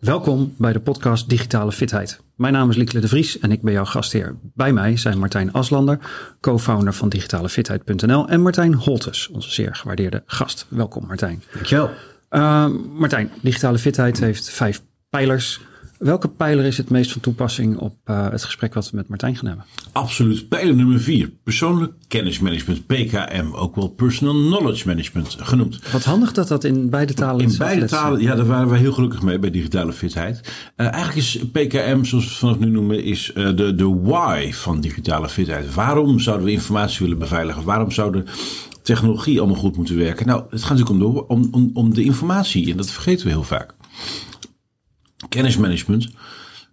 Welkom bij de podcast Digitale Fitheid. Mijn naam is Liekle de Vries en ik ben jouw gastheer. Bij mij zijn Martijn Aslander, co-founder van digitalefitheid.nl en Martijn Holtes, onze zeer gewaardeerde gast. Welkom Martijn. Dankjewel. Uh, Martijn, digitale fitheid heeft vijf pijlers. Welke pijler is het meest van toepassing op uh, het gesprek wat we met Martijn gaan hebben? Absoluut. Pijler nummer vier. Persoonlijk kennismanagement, PKM, ook wel personal knowledge management genoemd. Wat handig dat dat in beide talen In beide talen, ja, daar waren we heel gelukkig mee bij digitale fitheid. Uh, eigenlijk is PKM, zoals we het vanaf nu noemen, is uh, de, de why van digitale fitheid. Waarom zouden we informatie willen beveiligen? Waarom zouden technologie allemaal goed moeten werken? Nou, het gaat natuurlijk om de, om, om, om de informatie en dat vergeten we heel vaak. Kennismanagement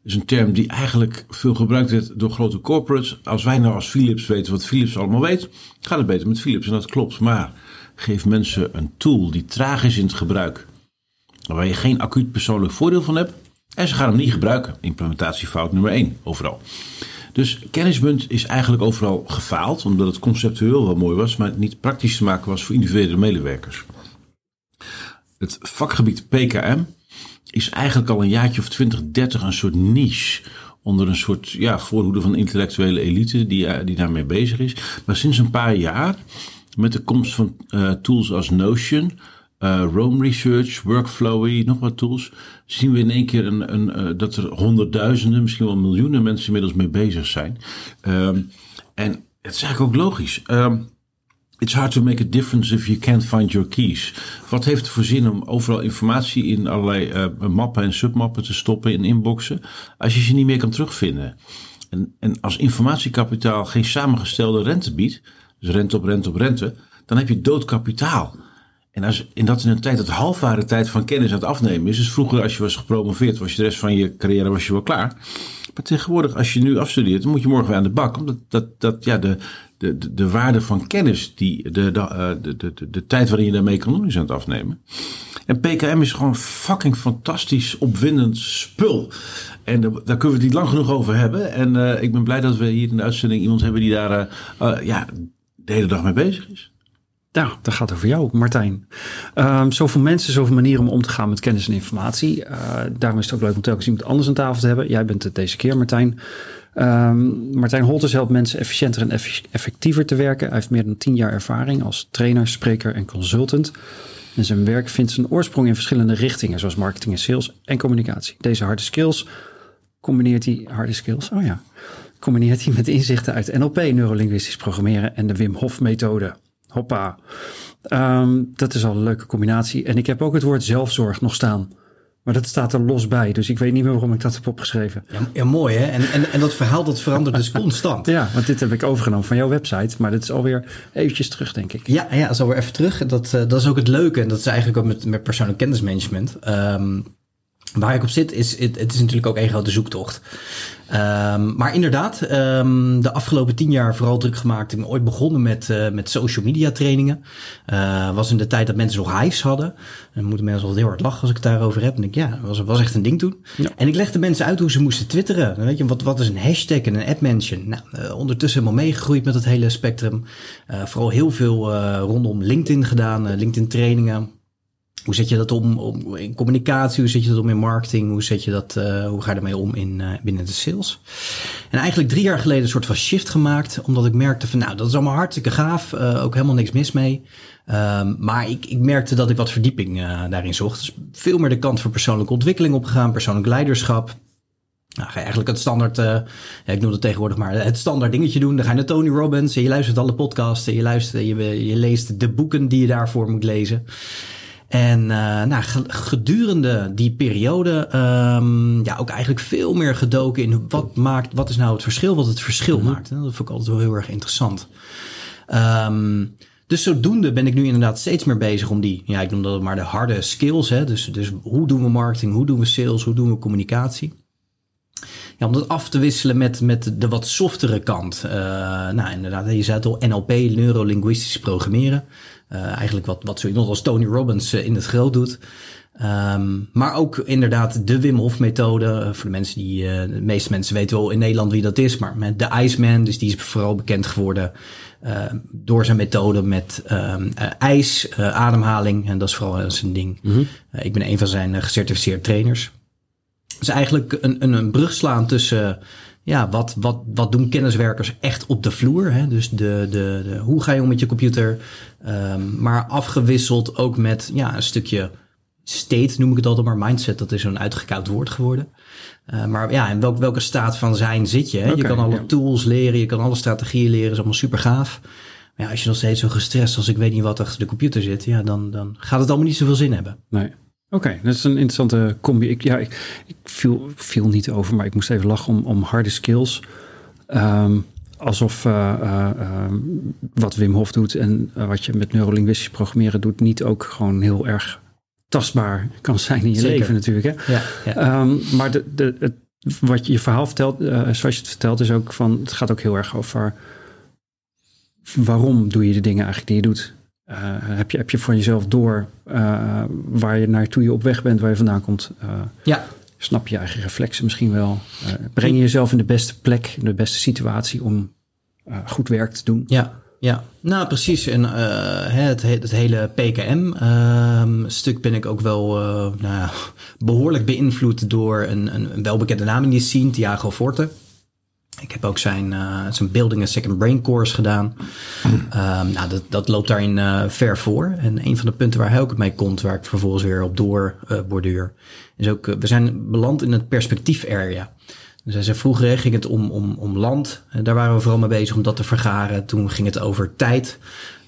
is een term die eigenlijk veel gebruikt werd door grote corporates. Als wij nou als Philips weten wat Philips allemaal weet, gaat het beter met Philips. En dat klopt. Maar geef mensen een tool die traag is in het gebruik, waar je geen acuut persoonlijk voordeel van hebt. En ze gaan hem niet gebruiken. Implementatiefout nummer 1 overal. Dus kennismunt is eigenlijk overal gefaald, omdat het conceptueel wel mooi was, maar niet praktisch te maken was voor individuele medewerkers. Het vakgebied PKM is eigenlijk al een jaartje of 20, 30 een soort niche. Onder een soort ja, voorhoede van intellectuele elite die, die daarmee bezig is. Maar sinds een paar jaar, met de komst van uh, tools als Notion, uh, Rome Research, Workflowy, nog wat tools, zien we in één keer een, een, dat er honderdduizenden, misschien wel miljoenen mensen inmiddels mee bezig zijn. Um, en het is eigenlijk ook logisch. Um, It's hard to make a difference if you can't find your keys. Wat heeft het voor zin om overal informatie in allerlei uh, mappen en submappen te stoppen in inboxen, als je ze niet meer kan terugvinden? En, en als informatiekapitaal geen samengestelde rente biedt, dus rente op rente op rente, dan heb je dood kapitaal. En als, in dat in een tijd dat halfware tijd van kennis aan het afnemen is. Dus vroeger als je was gepromoveerd, was je de rest van je carrière was je wel klaar. Maar tegenwoordig als je nu afstudeert, dan moet je morgen weer aan de bak. Omdat dat, dat, ja, de, de, de, de waarde van kennis, die, de, de, de, de, de tijd waarin je daarmee kan is aan het afnemen. En PKM is gewoon fucking fantastisch, opwindend spul. En daar, kunnen we het niet lang genoeg over hebben. En uh, ik ben blij dat we hier in de uitzending iemand hebben die daar uh, ja, de hele dag mee bezig is. Ja, dat gaat over jou, Martijn. Um, zoveel mensen, zoveel manieren om om te gaan met kennis en informatie. Daarom is het ook leuk om telkens iemand anders aan tafel te hebben. Jij bent het deze keer, Martijn. Um, Martijn Holters helpt mensen efficiënter en effectiever te werken. Hij heeft meer dan tien jaar ervaring als trainer, spreker en consultant. En zijn werk vindt zijn oorsprong in verschillende richtingen, zoals marketing en sales en communicatie. Deze harde skills combineert hij, harde skills, oh ja, combineert hij met inzichten uit NLP, neurolinguistisch programmeren en de Wim Hof methode. Hoppa. Um, dat is al een leuke combinatie. En ik heb ook het woord zelfzorg nog staan. Maar dat staat er los bij. Dus ik weet niet meer waarom ik dat heb opgeschreven. Ja, ja mooi hè. En, en, en dat verhaal dat verandert dus constant. Ja, want dit heb ik overgenomen van jouw website. Maar dit is alweer eventjes terug, denk ik. Ja, ja dat is alweer even terug. Dat, uh, dat is ook het leuke. En dat is eigenlijk ook met, met persoonlijk kennismanagement. Um, Waar ik op zit, is het, het is natuurlijk ook één grote zoektocht. Um, maar inderdaad, um, de afgelopen tien jaar vooral druk gemaakt. Ik ben ooit begonnen met, uh, met social media trainingen. Uh, was in de tijd dat mensen nog hives hadden. En moeten mensen altijd heel hard lachen als ik het daarover heb. En ik, ja, dat was, was echt een ding toen. Ja. En ik legde mensen uit hoe ze moesten twitteren. Weet je, wat, wat is een hashtag en een ad mention? Nou, uh, ondertussen helemaal meegegroeid met het hele spectrum. vooral heel veel rondom LinkedIn gedaan, LinkedIn trainingen. Hoe zet je dat om, om, in communicatie? Hoe zet je dat om in marketing? Hoe, zet je dat, uh, hoe ga je ermee om in, uh, binnen de sales? En eigenlijk drie jaar geleden een soort van shift gemaakt. Omdat ik merkte van nou, dat is allemaal hartstikke gaaf. Uh, ook helemaal niks mis mee. Um, maar ik, ik merkte dat ik wat verdieping daarin zocht. Dus veel meer de kant van persoonlijke ontwikkeling opgegaan. Persoonlijk leiderschap. Nou, ga je eigenlijk het standaard, ja, ik noem het tegenwoordig maar, het standaard dingetje doen. Dan ga je naar Tony Robbins en je luistert alle podcasts en je, luistert, je, je leest de boeken die je daarvoor moet lezen. En uh, nou, gedurende die periode um, ja, ook eigenlijk veel meer gedoken in wat maakt, wat is nou het verschil, wat het verschil mm-hmm. maakt. Dat vond ik altijd wel heel erg interessant. Um, dus zodoende ben ik nu inderdaad steeds meer bezig om die, ja, ik noem dat maar de harde skills. Hè? Dus, dus hoe doen we marketing, hoe doen we sales, hoe doen we communicatie? Ja, om dat af te wisselen met, met de wat softere kant. Uh, nou, inderdaad, je zei het al, NLP, neurolinguistisch programmeren. Uh, eigenlijk wat, wat zo iemand als Tony Robbins uh, in het groot doet. Um, maar ook inderdaad de Wim Hof methode. Uh, voor de mensen die, de meeste mensen weten wel in Nederland wie dat is. Maar met de Iceman, dus die is vooral bekend geworden door zijn methode met um, ijs, ademhaling. En dat is vooral zijn ding. Mm -hmm. ik ben een van zijn gecertificeerde trainers. is eigenlijk een, een, een brug slaan tussen ja, wat, wat, wat doen kenniswerkers echt op de vloer? Hè? Dus de, de, de, hoe ga je om met je computer? Um, maar afgewisseld ook met ja, een stukje state, noem ik het altijd maar. Mindset, dat is zo'n uitgekoud woord geworden. Uh, maar ja, in welk, welke staat van zijn zit je? Hè? Okay, je kan alle ja. tools leren, je kan alle strategieën leren, is allemaal super gaaf. Maar ja, als je nog steeds zo gestrest als ik weet niet wat achter de computer zit, ja, dan, dan gaat het allemaal niet zoveel zin hebben. Nee. Oké, okay, dat is een interessante combi. Ik, ja, ik, ik viel, viel niet over, maar ik moest even lachen om, om harde skills. Um, alsof uh, uh, uh, wat Wim Hof doet en wat je met neurolinguistisch programmeren doet, niet ook gewoon heel erg tastbaar kan zijn in je Zeker. leven natuurlijk. Hè? Ja, ja. Um, maar de, de, het, wat je, je verhaal vertelt, zoals je het vertelt, is ook van, het gaat ook heel erg over waarom doe je de dingen eigenlijk die je doet. Uh, heb, je, heb je voor jezelf door uh, waar je naartoe je op weg bent, waar je vandaan komt? Uh, ja. Snap je eigen reflexen misschien wel? breng je jezelf in de beste plek, in de beste situatie om goed werk te doen? Ja, ja. nou precies. En het, het, hele PKM-stuk ehm, ben ik ook wel nou behoorlijk beïnvloed door een, een, een welbekende naam in die scene, Thiago Forte. Ik heb ook zijn, uh, zijn Building a Second Brain course gedaan. Um, nou, dat, dat loopt daarin uh, ver voor. En een van de punten waar hij ook mee komt, waar ik vervolgens weer op door uh, borduur, is ook, we zijn beland in het perspectief area. Dus hij zei, vroeger ging het om, om, om land. Daar waren we vooral mee bezig om dat te vergaren. Toen ging het over tijd.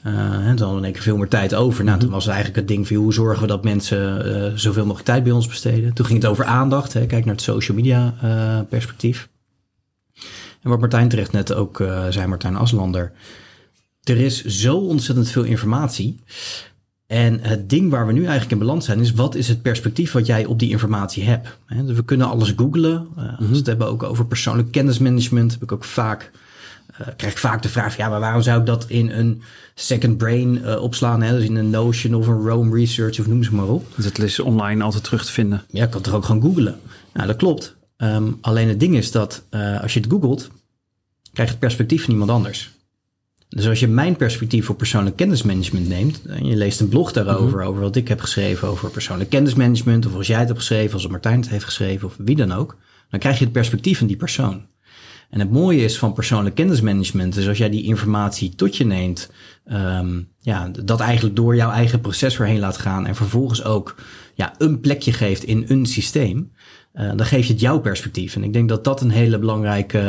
Uh, en toen hadden we in één keer veel meer tijd over. Nou, toen was het eigenlijk het ding van hoe zorgen we dat mensen uh, zoveel mogelijk tijd bij ons besteden. Toen ging het over aandacht. Hè, kijk naar het social media uh, perspectief. En wat Martijn terecht net ook uh, zei, Martijn Aslander. Er is zo ontzettend veel informatie. En het ding waar we nu eigenlijk in balans zijn, is wat is het perspectief wat jij op die informatie hebt? He, dus we kunnen alles googlen. Uh, als we het hebben ook over persoonlijk kennismanagement, heb ik ook vaak, uh, krijg ik vaak de vraag, ja, maar waarom zou ik dat in een second brain uh, opslaan? Hè? Dus in een Notion of een Rome Research of noem ze maar op. Dus het is online altijd terug te vinden. Ja, ik kan toch ook gewoon googlen. Nou, dat klopt. Um, alleen het ding is dat uh, als je het googelt, krijg je het perspectief van iemand anders. Dus als je mijn perspectief op persoonlijk kennismanagement neemt en je leest een blog daarover, mm-hmm. over wat ik heb geschreven over persoonlijk kennismanagement, of als jij het hebt geschreven, als Martijn het heeft geschreven, of wie dan ook, dan krijg je het perspectief van die persoon. En het mooie is van persoonlijk kennismanagement, is als jij die informatie tot je neemt, um, ja, dat eigenlijk door jouw eigen proces heen laat gaan en vervolgens ook ja, een plekje geeft in een systeem, uh, dan geef je het jouw perspectief. En ik denk dat dat een hele belangrijke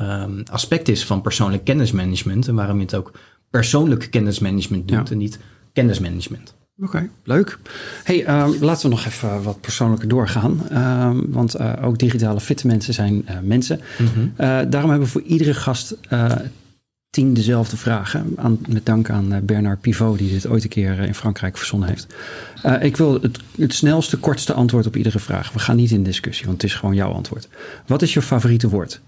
uh, aspect is van persoonlijk kennismanagement. En waarom je het ook persoonlijk kennismanagement doet ja. en niet kennismanagement. Oké, okay, leuk. Hey, uh, laten we nog even wat persoonlijker doorgaan. want uh, ook digitale fitte mensen zijn mensen. Mm-hmm. daarom hebben we voor iedere gast tien dezelfde vragen. Aan, met dank aan Bernard Pivot, die dit ooit een keer in Frankrijk verzonnen heeft. Uh, ik wil het, het snelste, kortste antwoord op iedere vraag. We gaan niet in discussie, want het is gewoon jouw antwoord. Wat is je favoriete woord?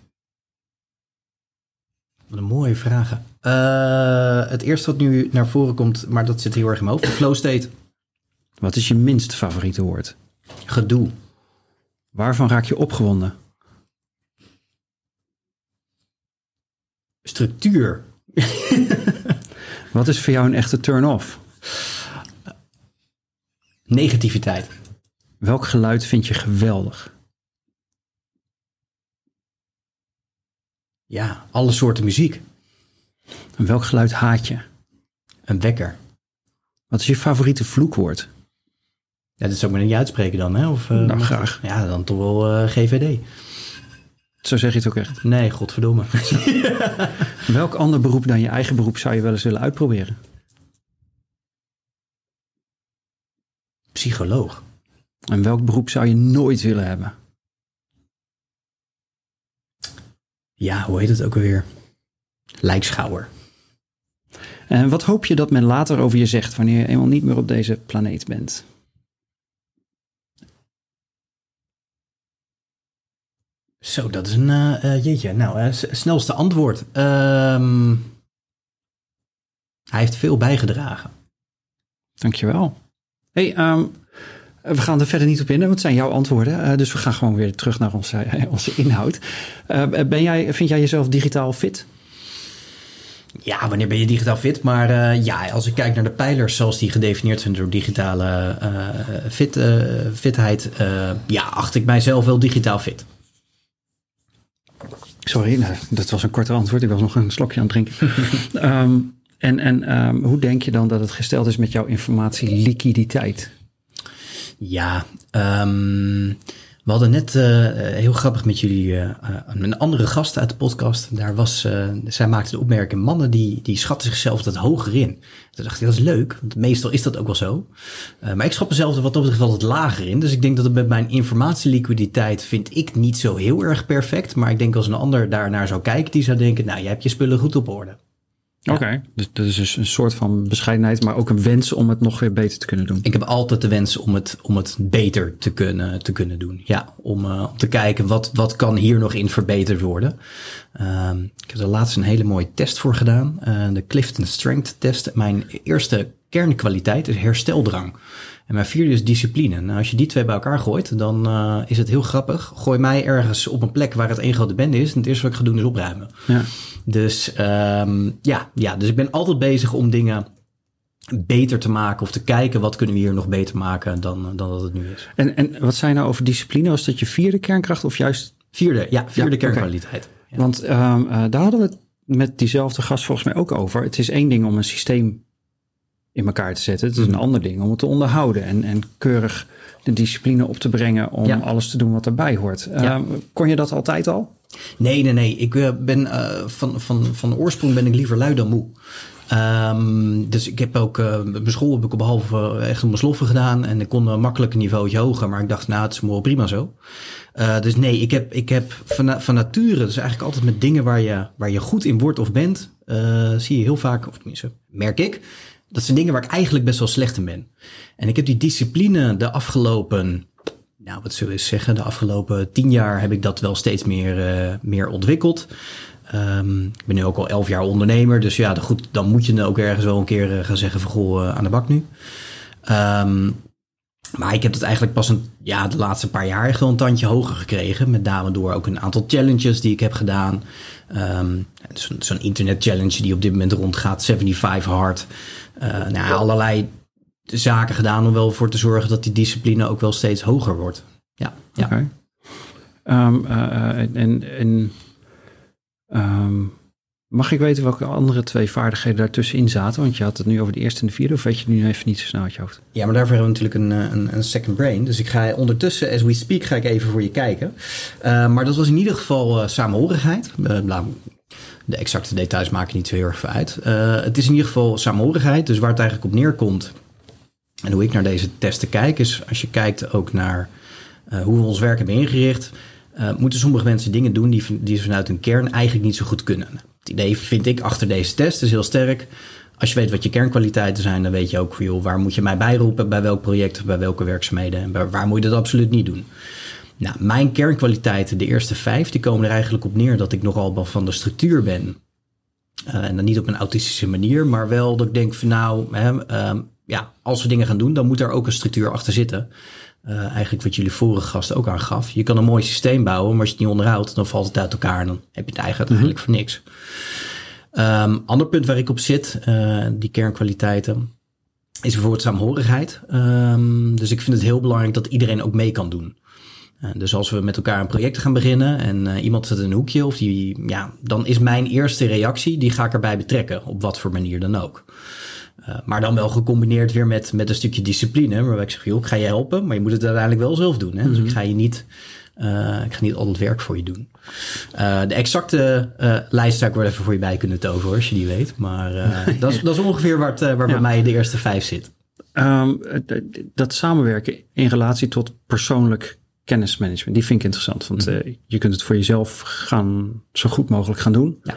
Wat een mooie vragen. Uh, het eerste wat nu naar voren komt, maar dat zit heel erg in mijn hoofd. Flow state. Wat is je minst favoriete woord? Gedoe. Waarvan raak je opgewonden? Structuur. Wat is voor jou een echte turn-off? Negativiteit. Welk geluid vind je geweldig? Ja, alle soorten muziek. En welk geluid haat je? Een wekker. Wat is je favoriete vloekwoord? Ja, dat zou ik maar niet uitspreken dan, hè? Of, uh, nou, graag. Ja, dan toch wel uh, GVD. Zo zeg je het ook echt? Nee, godverdomme. welk ander beroep dan je eigen beroep zou je wel eens willen uitproberen? Psycholoog. En welk beroep zou je nooit willen hebben? Ja, hoe heet het ook alweer? Lijkschouwer. En wat hoop je dat men later over je zegt wanneer je eenmaal niet meer op deze planeet bent? Zo, dat is een uh, uh, jeetje. Nou, snelste antwoord. Um, hij heeft veel bijgedragen. Dankjewel. Hey, um, we gaan er verder niet op in, want het zijn jouw antwoorden. Uh, dus we gaan gewoon weer terug naar onze, onze inhoud. Ben jij, vind jij jezelf digitaal fit? Ja, wanneer ben je digitaal fit? Maar uh, ja, als ik kijk naar de pijlers zoals die gedefinieerd zijn door digitale uh, fit, uh, fitheid, ja, acht ik mijzelf wel digitaal fit. Sorry, nou, dat was een korter antwoord. Ik was nog een slokje aan het drinken. um, en en um, hoe denk je dan dat het gesteld is met jouw informatie liquiditeit? Ja, um, we hadden net uh, heel grappig met jullie uh, een andere gast uit de podcast. Daar was, zij maakte de opmerking: mannen die, die schatten zichzelf dat hoger in. Toen dacht ik, dat is leuk, want meestal is dat ook wel zo. maar ik schat mezelf er wat op het geval wat lager in. Dus ik denk dat het met mijn informatieliquiditeit vind ik niet zo heel erg perfect. Maar ik denk als een ander daarnaar zou kijken, die zou denken: nou, jij hebt je spullen goed op orde. Oké, dus dat is dus een soort van bescheidenheid, maar ook een wens om het nog weer beter te kunnen doen. Ik heb altijd de wens om het, om het beter te kunnen, te kunnen doen. Ja, om, uh, om te kijken wat, wat kan hier nog in verbeterd worden. Uh, ik heb er laatst een hele mooie test voor gedaan. Uh, de Clifton Strength test. Mijn eerste kernkwaliteit is hersteldrang. En mijn vierde is discipline. Nou, als je die twee bij elkaar gooit, dan uh, is het heel grappig. Gooi mij ergens op een plek waar het één grote bende is. En het eerste wat ik ga doen is opruimen. Ja. Dus um, ja, ja, dus ik ben altijd bezig om dingen beter te maken of te kijken wat kunnen we hier nog beter maken dan, dan dat het nu is. En, en wat zijn nou over discipline? Was dat je vierde kernkracht of juist? Vierde, ja, vierde ja, kernkwaliteit. Okay. Ja. Want um, uh, daar hadden we het met diezelfde gast volgens mij ook over. Het is één ding om een systeem in elkaar te zetten. Het is mm. een ander ding om het te onderhouden en, en keurig de discipline op te brengen om ja. alles te doen wat erbij hoort. Ja. Uh, kon je dat altijd al? Nee, nee, nee. Ik uh, ben uh, van, van, van oorsprong ben ik liever lui dan moe. Um, dus ik heb ook, uh, mijn school heb ik behalve echt een sloffen gedaan en ik kon een makkelijk een niveautje hoger, maar ik dacht, nou, het is wel prima zo. Uh, dus nee, ik heb, ik heb van, van nature, dus eigenlijk altijd met dingen waar je, waar je goed in wordt of bent, uh, zie je heel vaak, of tenminste, merk ik, dat zijn dingen waar ik eigenlijk best wel slecht in ben. En ik heb die discipline de afgelopen, nou wat zullen we zeggen, de afgelopen tien jaar heb ik dat wel steeds meer, uh, meer ontwikkeld. Um, ik ben nu ook al elf jaar ondernemer, dus ja, goed, dan moet je ook ergens wel een keer gaan zeggen van goh, uh, aan de bak nu. Um, maar ik heb het eigenlijk pas een, ja, de laatste paar jaar gewoon een tandje hoger gekregen. Met name door ook een aantal challenges die ik heb gedaan. Um, Zo'n zo internet challenge die op dit moment rondgaat, 75 hard. Uh, nou, allerlei zaken gedaan om wel voor te zorgen dat die discipline ook wel steeds hoger wordt. Ja, ja. Okay. Um, uh, en en um, mag ik weten welke andere twee vaardigheden daartussenin zaten? Want je had het nu over de eerste en de vierde, of weet je nu even niet zo snel uit je hoofd? Ja, maar daarvoor hebben we natuurlijk een, een, een second brain. Dus ik ga ondertussen, as we speak, ga ik even voor je kijken. Uh, maar dat was in ieder geval uh, samenhorigheid. De exacte details maken niet zo heel erg veel uit. Het is in ieder geval samenhorigheid. Dus waar het eigenlijk op neerkomt en hoe ik naar deze testen kijk, is als je kijkt ook naar hoe we ons werk hebben ingericht, moeten sommige mensen dingen doen die, die ze vanuit hun kern eigenlijk niet zo goed kunnen. Het idee vind ik achter deze test is heel sterk. Als je weet wat je kernkwaliteiten zijn, dan weet je ook joh, waar moet je mij bijroepen, bij welk project bij welke werkzaamheden en waar, moet je dat absoluut niet doen. Nou, mijn kernkwaliteiten, de eerste vijf, die komen er eigenlijk op neer dat ik nogal van de structuur ben. Uh, en dan niet op een autistische manier, maar wel dat ik denk van nou, hè, uh, ja, als we dingen gaan doen, dan moet er ook een structuur achter zitten. Uh, eigenlijk wat jullie vorige gast ook aangaf. Je kan een mooi systeem bouwen, maar als je het niet onderhoudt, dan valt het uit elkaar en dan heb je het eigenlijk, mm -hmm. eigenlijk voor niks. Um, ander punt waar ik op zit, uh, die kernkwaliteiten, is bijvoorbeeld saamhorigheid. Um, dus ik vind het heel belangrijk dat iedereen ook mee kan doen. Uh, dus als we met elkaar een project gaan beginnen en iemand zit in een hoekje, of die, ja, dan is mijn eerste reactie, die ga ik erbij betrekken, op wat voor manier dan ook. Uh, maar dan wel gecombineerd weer met, met een stukje discipline. Waarbij ik zeg, joh, ik ga je helpen, maar je moet het uiteindelijk wel zelf doen. Hè? Mm -hmm. Dus ik ga je niet, uh, ik ga niet al het werk voor je doen. Uh, de exacte lijst zou ik wel even voor je bij kunnen toveren, als je die weet. Maar dat, is, dat is ongeveer waar, het, waar ja. bij mij de eerste vijf zit. Um, dat samenwerken in relatie tot persoonlijk kennismanagement, die vind ik interessant. Want mm -hmm. je kunt het voor jezelf gaan, zo goed mogelijk gaan doen. Ja.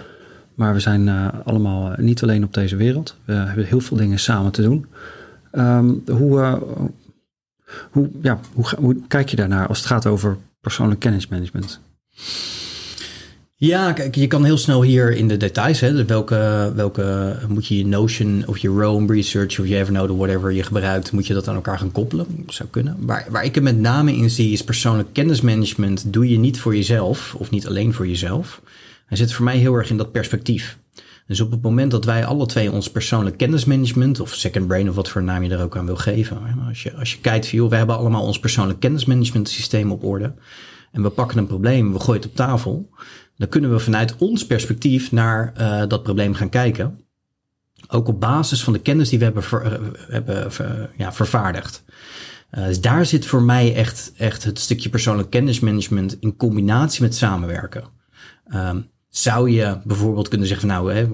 Maar we zijn uh, allemaal niet alleen op deze wereld. We hebben heel veel dingen samen te doen. Um, hoe, uh, hoe, ja, hoe, hoe, kijk je daarnaar als het gaat over persoonlijk kennismanagement? Ja, kijk, je kan heel snel hier in de details. Hè, dus welke, welke moet je je Notion of je Roam Research of je Evernote of whatever je gebruikt, moet je dat aan elkaar gaan koppelen? Dat zou kunnen. Waar, waar ik het met name in zie is persoonlijk kennismanagement doe je niet voor jezelf of niet alleen voor jezelf. Hij zit voor mij heel erg in dat perspectief. Dus op het moment dat wij alle twee ons persoonlijk kennismanagement, of second brain, of wat voor naam je er ook aan wil geven. Als je, als je kijkt joh, we hebben allemaal ons persoonlijk kennismanagement systeem op orde. En we pakken een probleem, we gooien het op tafel. Dan kunnen we vanuit ons perspectief naar uh, dat probleem gaan kijken. Ook op basis van de kennis die we hebben, uh, hebben ja, vervaardigd. Uh, dus daar zit voor mij echt, echt het stukje persoonlijk kennismanagement in combinatie met samenwerken. Um, zou je bijvoorbeeld kunnen zeggen van nou, hè,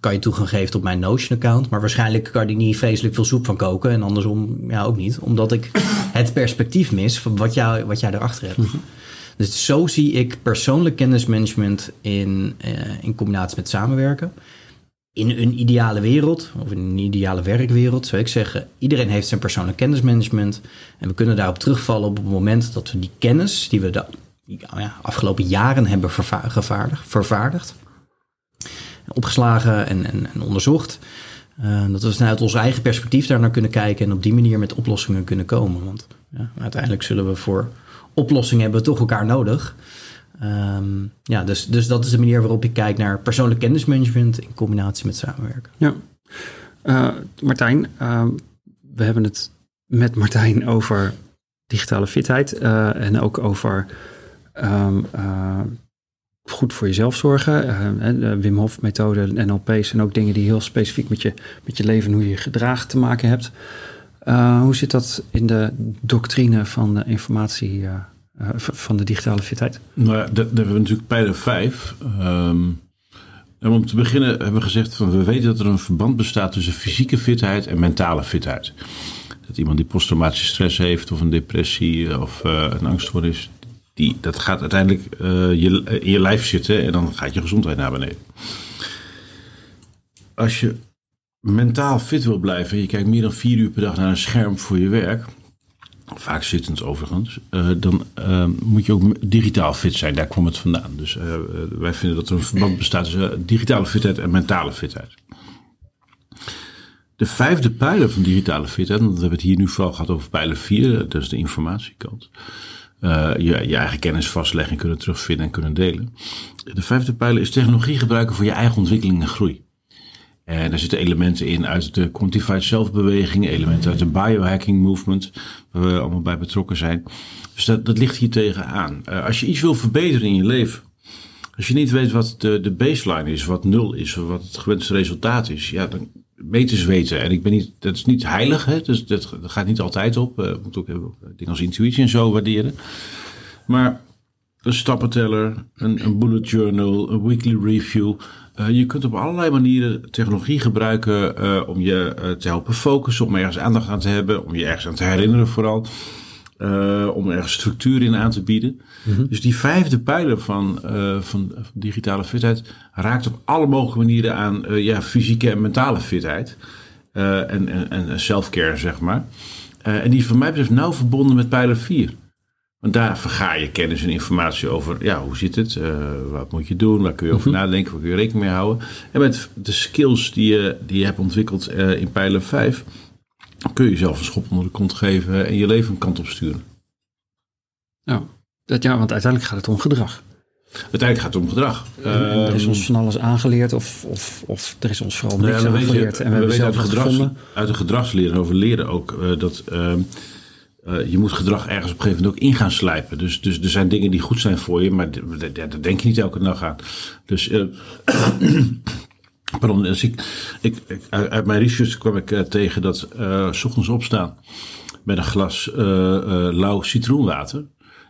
kan je toegang geven tot mijn Notion-account, maar waarschijnlijk kan je niet vreselijk veel soep van koken en andersom ja ook niet, omdat ik het perspectief mis van wat, jou, wat jij erachter hebt. Dus zo zie ik persoonlijk kennismanagement in, uh, in combinatie met samenwerken. In een ideale wereld, of in een ideale werkwereld, zou ik zeggen, iedereen heeft zijn persoonlijk kennismanagement. En we kunnen daarop terugvallen op het moment dat we die kennis die we de ja, afgelopen jaren hebben vervaardigd, vervaardigd opgeslagen en, en, en onderzocht. Uh, dat we vanuit ons eigen perspectief daar naar kunnen kijken en op die manier met oplossingen kunnen komen. Want ja, uiteindelijk zullen we voor oplossingen hebben we toch elkaar nodig. Um, ja, dus, dus dat is de manier waarop ik kijk naar persoonlijk kennismanagement in combinatie met samenwerken. Ja, uh, Martijn, uh, we hebben het met Martijn over digitale fitheid uh, en ook over um, goed voor jezelf zorgen. de Wim Hof methode, NLP's en ook dingen die heel specifiek met je, met je leven, hoe je je gedraagt te maken hebt. hoe zit dat in de doctrine van de informatie? Uh, van de digitale fitheid? Nou daar hebben we natuurlijk pijler 5. Um, en om te beginnen hebben we gezegd van we weten dat er een verband bestaat tussen fysieke fitheid en mentale fitheid. Dat iemand die posttraumatische stress heeft of een depressie of uh, een angststoornis, dat gaat uiteindelijk uh, je, in je lijf zitten en dan gaat je gezondheid naar beneden. Als je mentaal fit wil blijven en je kijkt meer dan vier uur per dag naar een scherm voor je werk, vaak zittend overigens, uh, dan moet je ook digitaal fit zijn. Daar kwam het vandaan. Dus wij vinden dat er een verband bestaat tussen digitale fitheid en mentale fitheid. De vijfde pijler van digitale fitheid, want we hebben het hier nu vooral gehad over pijler 4, dat is de informatiekant. Je, je eigen kennis vastleggen, kunnen terugvinden en kunnen delen. De vijfde pijler is technologie gebruiken voor je eigen ontwikkeling en groei. En daar zitten elementen in uit de quantified self-beweging, elementen uit de biohacking movement, waar we allemaal bij betrokken zijn. Dus dat, dat ligt hier tegenaan. Uh, als je iets wil verbeteren in je leven, als je niet weet wat de, de baseline is, wat nul is, wat het gewenste resultaat is, ja, dan eens weten. En ik ben niet, dat is niet heilig, hè? Dus dat, gaat niet altijd op. Uh, moet ook hebben, dingen als intuïtie en zo waarderen. Maar een stappenteller, een, een bullet journal, een weekly review. Uh, je kunt op allerlei manieren technologie gebruiken om je te helpen focussen, om ergens aandacht aan te hebben, om je ergens aan te herinneren vooral. Om ergens structuur in aan te bieden. Mm -hmm. Dus die vijfde pijler van, van, van, digitale fitheid raakt op alle mogelijke manieren aan ja, fysieke en mentale fitheid. en, en, en self-care, zeg maar. en die van mij betreft nauw verbonden met pijler 4. Want daar verga je kennis en informatie over. Ja, hoe zit het? Wat moet je doen? Waar kun je over mm -hmm. nadenken? Waar kun je rekening mee houden? En met de skills die je, die je hebt ontwikkeld in pijler 5, kun je jezelf een schop onder de kont geven en je leven een kant op sturen. Ja, dat, ja want uiteindelijk gaat het om gedrag. Uiteindelijk gaat het om gedrag. En, en er is ons van alles aangeleerd, of, of, of er is ons vooral niks nou ja, aangeleerd. Je, en we, we hebben zelf uit, gedrags, uit de gedragsleren over leren ook uh, dat. Uh, je moet gedrag ergens op een gegeven moment ook in gaan slijpen. Dus, dus er zijn dingen die goed zijn voor je, maar daar denk je niet elke dag aan. Dus, uh, pardon, dus ik, ik, uit mijn research kwam ik uh, tegen dat s ochtends opstaan met een glas lauw citroenwater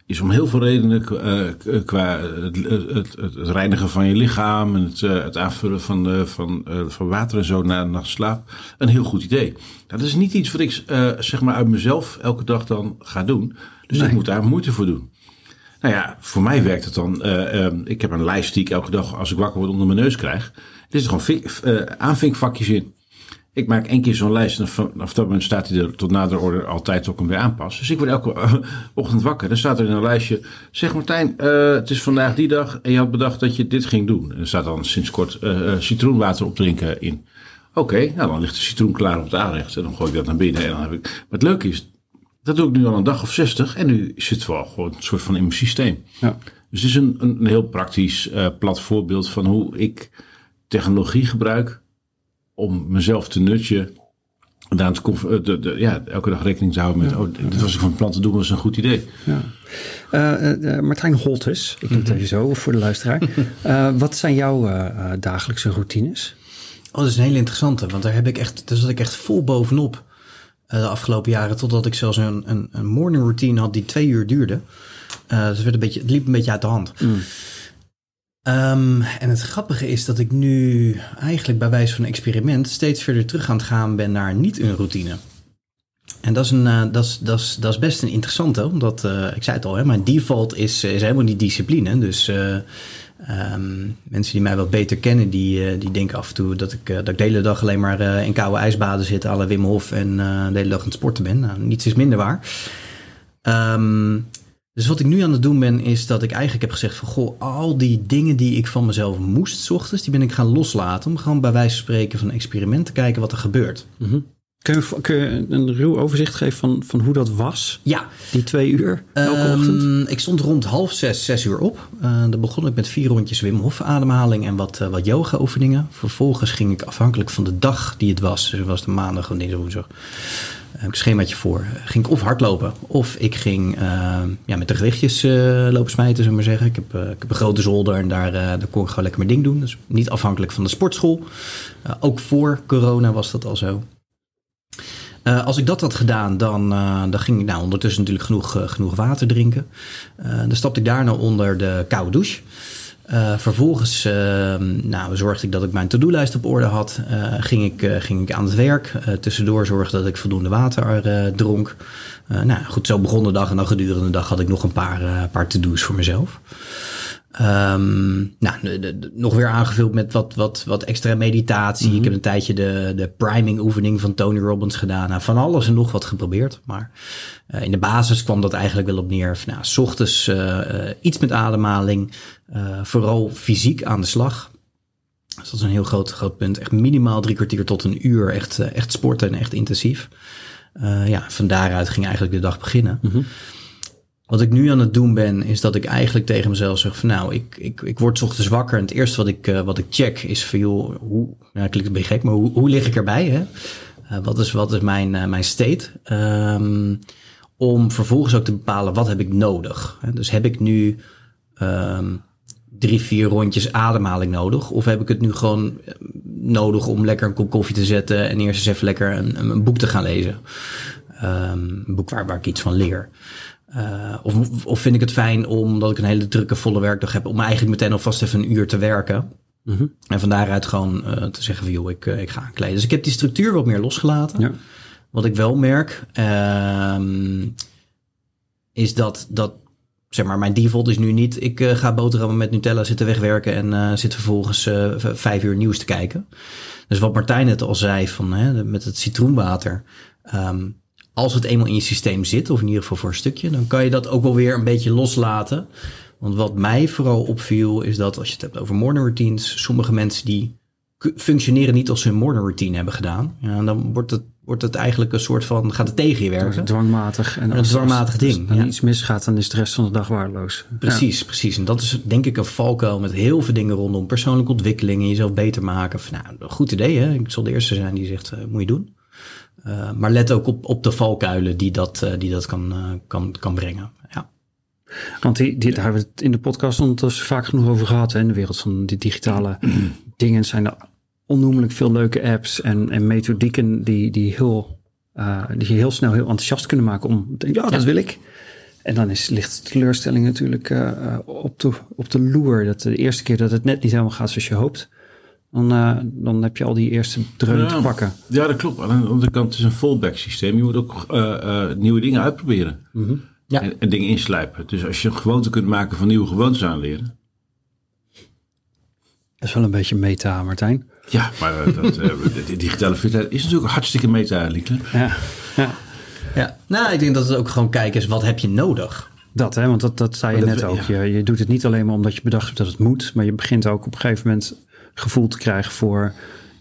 is om heel veel redenen uh, qua het, het, het, reinigen van je lichaam en het, uh, het aanvullen van, uh, van, van water en zo na een nacht slaap een heel goed idee. Dat is niet iets wat ik zeg maar uit mezelf elke dag dan ga doen. Dus nee. ik moet daar moeite voor doen. Nou ja, voor mij werkt het dan. ik heb een lijst die ik elke dag als ik wakker word onder mijn neus krijg. Er zitten gewoon aanvinkvakjes in. Ik maak één keer zo'n lijst en vanaf dat moment staat hij er tot nader orde altijd ook hem weer aanpassen. Dus ik word elke ochtend wakker. Dan staat er in een lijstje, zeg Martijn, uh, het is vandaag die dag en je had bedacht dat je dit ging doen. En er staat dan sinds kort uh, citroenwater opdrinken in. Oké, okay, nou dan ligt de citroen klaar op het aanrecht en dan gooi ik dat naar binnen. En dan heb ik... Maar het leuke is, dat doe ik nu al een dag of zestig en nu zit het wel gewoon een soort van in mijn systeem. Ja. Dus het is een, een, een heel praktisch uh, plat voorbeeld van hoe ik technologie gebruik om mezelf te nutje. En daar te conf- eh, de, de, ja, elke dag rekening te houden met, oh, dit was ik van plan te doen, was een goed idee. Ja. Eh, eh, Martijn Holtes, ik doe het even zo voor de luisteraar. Eh, wat zijn jouw dagelijkse routines? Oh, dat is een hele interessante, want daar heb ik echt, daar zat ik echt vol bovenop eh, de afgelopen jaren, totdat ik zelfs een, een, een morning routine had die twee uur duurde. Eh, dus het, werd een beetje, het liep een beetje uit de hand. Ehm, en het grappige is dat ik nu eigenlijk bij wijze van experiment steeds verder terug aan het gaan ben naar niet een routine. En dat is, een, eh, dat is, dat is, dat is best een interessante, omdat eh, ik zei het al, hè, mijn default is, is helemaal niet discipline. Dus eh, ehm, mensen die mij wat beter kennen, die, die denken af en toe dat ik, dat ik de hele dag alleen maar in koude ijsbaden zit, la Wim Hof en de hele dag aan het sporten ben. Nou, niets is minder waar. Ehm, dus wat ik nu aan het doen ben, is dat ik eigenlijk heb gezegd van... Goh, al die dingen die ik van mezelf moest, 's ochtends, die ben ik gaan loslaten. Om gewoon bij wijze van spreken van een experiment te kijken wat er gebeurt. Kun je, kun je een ruw overzicht geven van, van hoe dat was, Ja, die twee uur elke Ehm, ochtend? Ik stond rond half zes, zes uur op. Uh, dan begon ik met vier rondjes Wim Hof ademhaling en wat, eh, wat yoga oefeningen. Vervolgens ging ik afhankelijk van de dag die het was. Dus het was de maandag of dinsdag woensdag. Een schemaatje voor. Ging ik of hardlopen of ik ging eh, ja, met de gewichtjes eh, lopen smijten, zullen we zeggen. Ik heb, eh, ik heb een grote zolder en daar, eh, daar kon ik gewoon lekker mijn ding doen. Dus niet afhankelijk van de sportschool. Ook voor corona was dat al zo. Als ik dat had gedaan, dan, dan ging ik nou, ondertussen natuurlijk genoeg, genoeg water drinken. Dan stapte ik daarna onder de koude douche. Eh, vervolgens uh, nou, zorgde ik dat ik mijn to-do-lijst op orde had. Uh, ging, ik, ging ik aan het werk. tussendoor zorgde dat ik voldoende water dronk. nou goed, zo begon de dag. En dan gedurende de dag had ik nog een paar, paar to-do's voor mezelf. Um, nou, de, de, de, nog weer aangevuld met wat, wat, wat extra meditatie. Ik heb een tijdje de, de priming oefening van Tony Robbins gedaan. Nou, van alles en nog wat geprobeerd. Maar uh, in de basis kwam dat eigenlijk wel op neer. Van, nou, s ochtends uh, iets met ademhaling. vooral fysiek aan de slag. Dus dat is een heel groot, groot punt. Echt minimaal drie kwartier tot een uur. Echt, echt sporten en echt intensief. ja, van daaruit ging eigenlijk de dag beginnen. Mm-hmm. Wat ik nu aan het doen ben, is dat ik eigenlijk tegen mezelf zeg van nou, ik, ik, ik word ochtends wakker en het eerste wat ik, uh, wat ik check is van joh, hoe, nou klinkt een beetje gek, maar hoe, hoe lig ik erbij? Hè? Uh, wat, is, wat is mijn, uh, mijn state? Um, om vervolgens ook te bepalen wat heb ik nodig. Dus heb ik nu um, drie, vier rondjes ademhaling nodig? Of heb ik het nu gewoon nodig om lekker een kop koffie te zetten en eerst eens even lekker een, een boek te gaan lezen? Um, een boek waar, waar ik iets van leer. Uh, of, of vind ik het fijn omdat ik een hele drukke volle werkdag heb om eigenlijk meteen alvast even een uur te werken. Mm-hmm. En van daaruit gewoon uh, te zeggen van joh, ik, uh, ik ga aankleden. Dus ik heb die structuur wat meer losgelaten. Ja. Wat ik wel merk, uh, is dat, dat zeg maar, mijn default is nu niet, ik uh, ga boterhammen met Nutella zitten wegwerken en uh, zit vervolgens uh, vijf uur nieuws te kijken. Dus wat Martijn het al zei van, hè, met het citroenwater. Um, als het eenmaal in je systeem zit, of in ieder geval voor een stukje, dan kan je dat ook wel weer een beetje loslaten. Want wat mij vooral opviel, is dat als je het hebt over morning routines, sommige mensen die functioneren niet als ze hun morning routine hebben gedaan. Ja, en dan wordt het, wordt het eigenlijk een soort van, gaat het tegen je werken. Dwangmatig. En een dwangmatig ding. Als ja. iets misgaat, dan is de rest van de dag waardeloos. Precies, ja. precies. En dat is denk ik een valkuil met heel veel dingen rondom persoonlijke ontwikkeling en jezelf beter maken. Van, nou, een goed idee hè. Ik zal de eerste zijn die zegt, uh, moet je doen. Uh, maar let ook op, op de valkuilen die dat, uh, die dat kan, uh, kan, kan brengen. Ja. Want die, die, daar hebben we het in de podcast ondertussen vaak genoeg over gehad. Hè? In de wereld van die digitale dingen zijn er onnoemelijk veel leuke apps en, en methodieken die, die, heel, die je heel snel heel enthousiast kunnen maken om te denken, ja, dat wil ik. En dan is, ligt de teleurstelling natuurlijk op, de, op de loer. Dat de eerste keer dat het net niet helemaal gaat zoals je hoopt. Dan, uh, dan heb je al die eerste dreun ja, te pakken. Ja, dat klopt. Aan de andere kant het is een fallback systeem. Je moet ook uh, uh, nieuwe dingen uitproberen. Mhm. Mm-hmm. Ja. En, en, dingen inslijpen. Dus als je een gewoonte kunt maken van nieuwe gewoontes aanleren. Dat is wel een beetje meta, Martijn. Ja, maar dat, de digitale fitheid is natuurlijk hartstikke meta, Liekle. Ja, ja. ja, nou, ik denk dat het ook gewoon kijken is, wat heb je nodig? Dat, hè, want dat, dat zei je dat, net ook. ja. Je, je doet het niet alleen maar omdat je bedacht hebt dat het moet, maar je begint ook op een gegeven moment gevoel te krijgen voor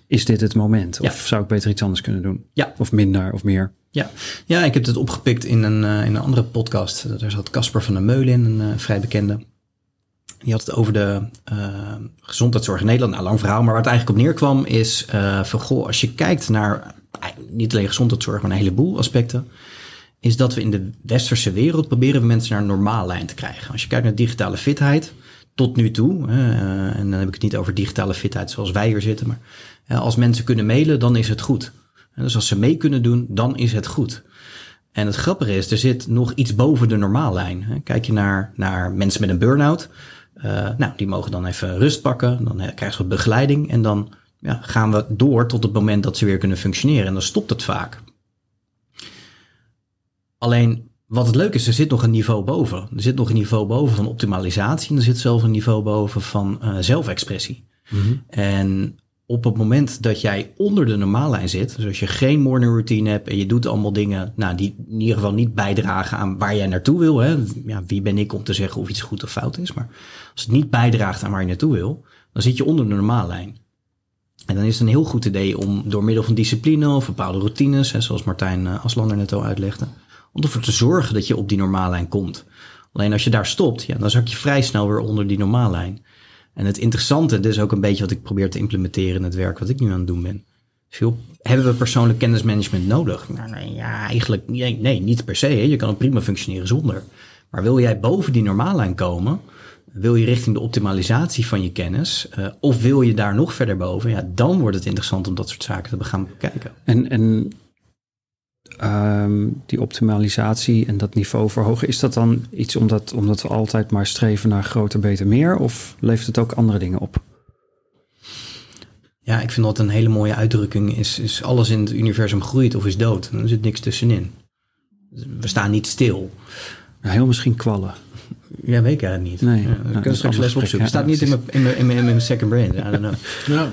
is dit het moment? Of Ja. zou ik beter iets anders kunnen doen? Ja. Of minder of meer? Ja, ja ik heb het opgepikt in een, uh, in een andere podcast. Daar zat Casper van der Meulen in, een uh, vrij bekende. Die had het over de uh, gezondheidszorg in Nederland. Nou, lang verhaal, maar waar het eigenlijk op neerkwam is van goh, als je kijkt naar niet alleen gezondheidszorg, maar een heleboel aspecten, is dat we in de westerse wereld proberen we mensen naar een normaal lijn te krijgen. Als je kijkt naar digitale fitheid, tot nu toe, uh, en dan heb ik het niet over digitale fitheid zoals wij hier zitten, maar als mensen kunnen mailen, dan is het goed. Dus als ze mee kunnen doen, dan is het goed. En het grappige is, er zit nog iets boven de normaallijn. Kijk je naar, naar mensen met een burn-out, uh, nou, die mogen dan even rust pakken, dan krijgen ze begeleiding en dan ja, gaan we door tot het moment dat ze weer kunnen functioneren. En dan stopt het vaak. Alleen wat het leuke is, er zit nog een niveau boven. Er zit nog een niveau boven van optimalisatie en er zit zelfs een niveau boven van uh, zelfexpressie. Mm En op het moment dat jij onder de normaallijn zit, dus als je geen morning routine hebt en je doet allemaal dingen nou, die in ieder geval niet bijdragen aan waar jij naartoe wil. Hè? Ja, wie ben ik om te zeggen of iets goed of fout is? Maar als het niet bijdraagt aan waar je naartoe wil, dan zit je onder de normaallijn. En dan is het een heel goed idee om door middel van discipline of bepaalde routines, hè, zoals Martijn eh, Aslander net al uitlegde, om ervoor te zorgen dat je op die normaallijn komt. Alleen als je daar stopt, ja, dan zak je vrij snel weer onder die normaallijn. En het interessante, dus ook een beetje wat ik probeer te implementeren in het werk wat ik nu aan het doen ben. Veel, hebben we persoonlijk kennismanagement nodig? Nou, nee, ja, eigenlijk nee, nee, niet per se. Hè. Je kan het prima functioneren zonder. Maar wil jij boven die normaallijn komen, wil je richting de optimalisatie van je kennis, uh, of wil je daar nog verder boven, ja, dan wordt het interessant om dat soort zaken te gaan bekijken. En, en um, die optimalisatie en dat niveau verhogen, is dat dan iets omdat, omdat we altijd maar streven naar groter, beter, meer? Of levert het ook andere dingen op? Ja, ik vind dat een hele mooie uitdrukking. Is, is alles in het universum groeit of is dood? En er zit niks tussenin. We staan niet stil. heel misschien kwallen. Ja, weet ik eigenlijk niet. Nee, ja, nou, straks les opzoeken. Het staat niet in mijn, in, mijn, in, mijn, in mijn second brain. I don't know. Nou,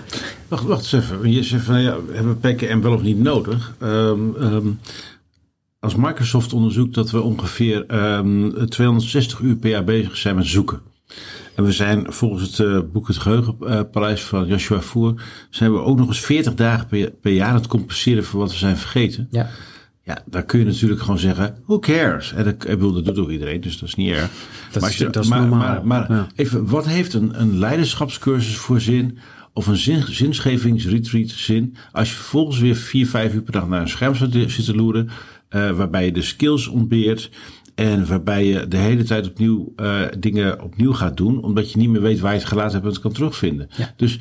wacht, wacht eens even. Je zegt van, ja, hebben we PKM wel of niet nodig? Um, um, als Microsoft onderzoekt dat we ongeveer um, ehm, 260 uur per jaar bezig zijn met zoeken. En we zijn volgens het uh, boek Het Geheugenpaleis van Joshua Voer, zijn we ook nog eens 40 dagen per, per jaar aan het compenseren voor wat we zijn vergeten. Ja. Ja, dan kun je natuurlijk gewoon zeggen, who cares? En dat, ik bedoel, dat doet ook iedereen, dus dat is niet erg. Dat maar, is, dat is maar, maar, maar ja. even, wat heeft een, een leiderschapscursus voor zin? Of een zin, zinsgevingsretreat zin? Als je vervolgens weer vier, vijf uur per dag naar een scherm zit te loeren, uh, waarbij je de skills ontbeert. En waarbij je de hele tijd opnieuw uh, dingen opnieuw gaat doen, omdat je niet meer weet waar je het gelaten hebt en het kan terugvinden. Ja. Dus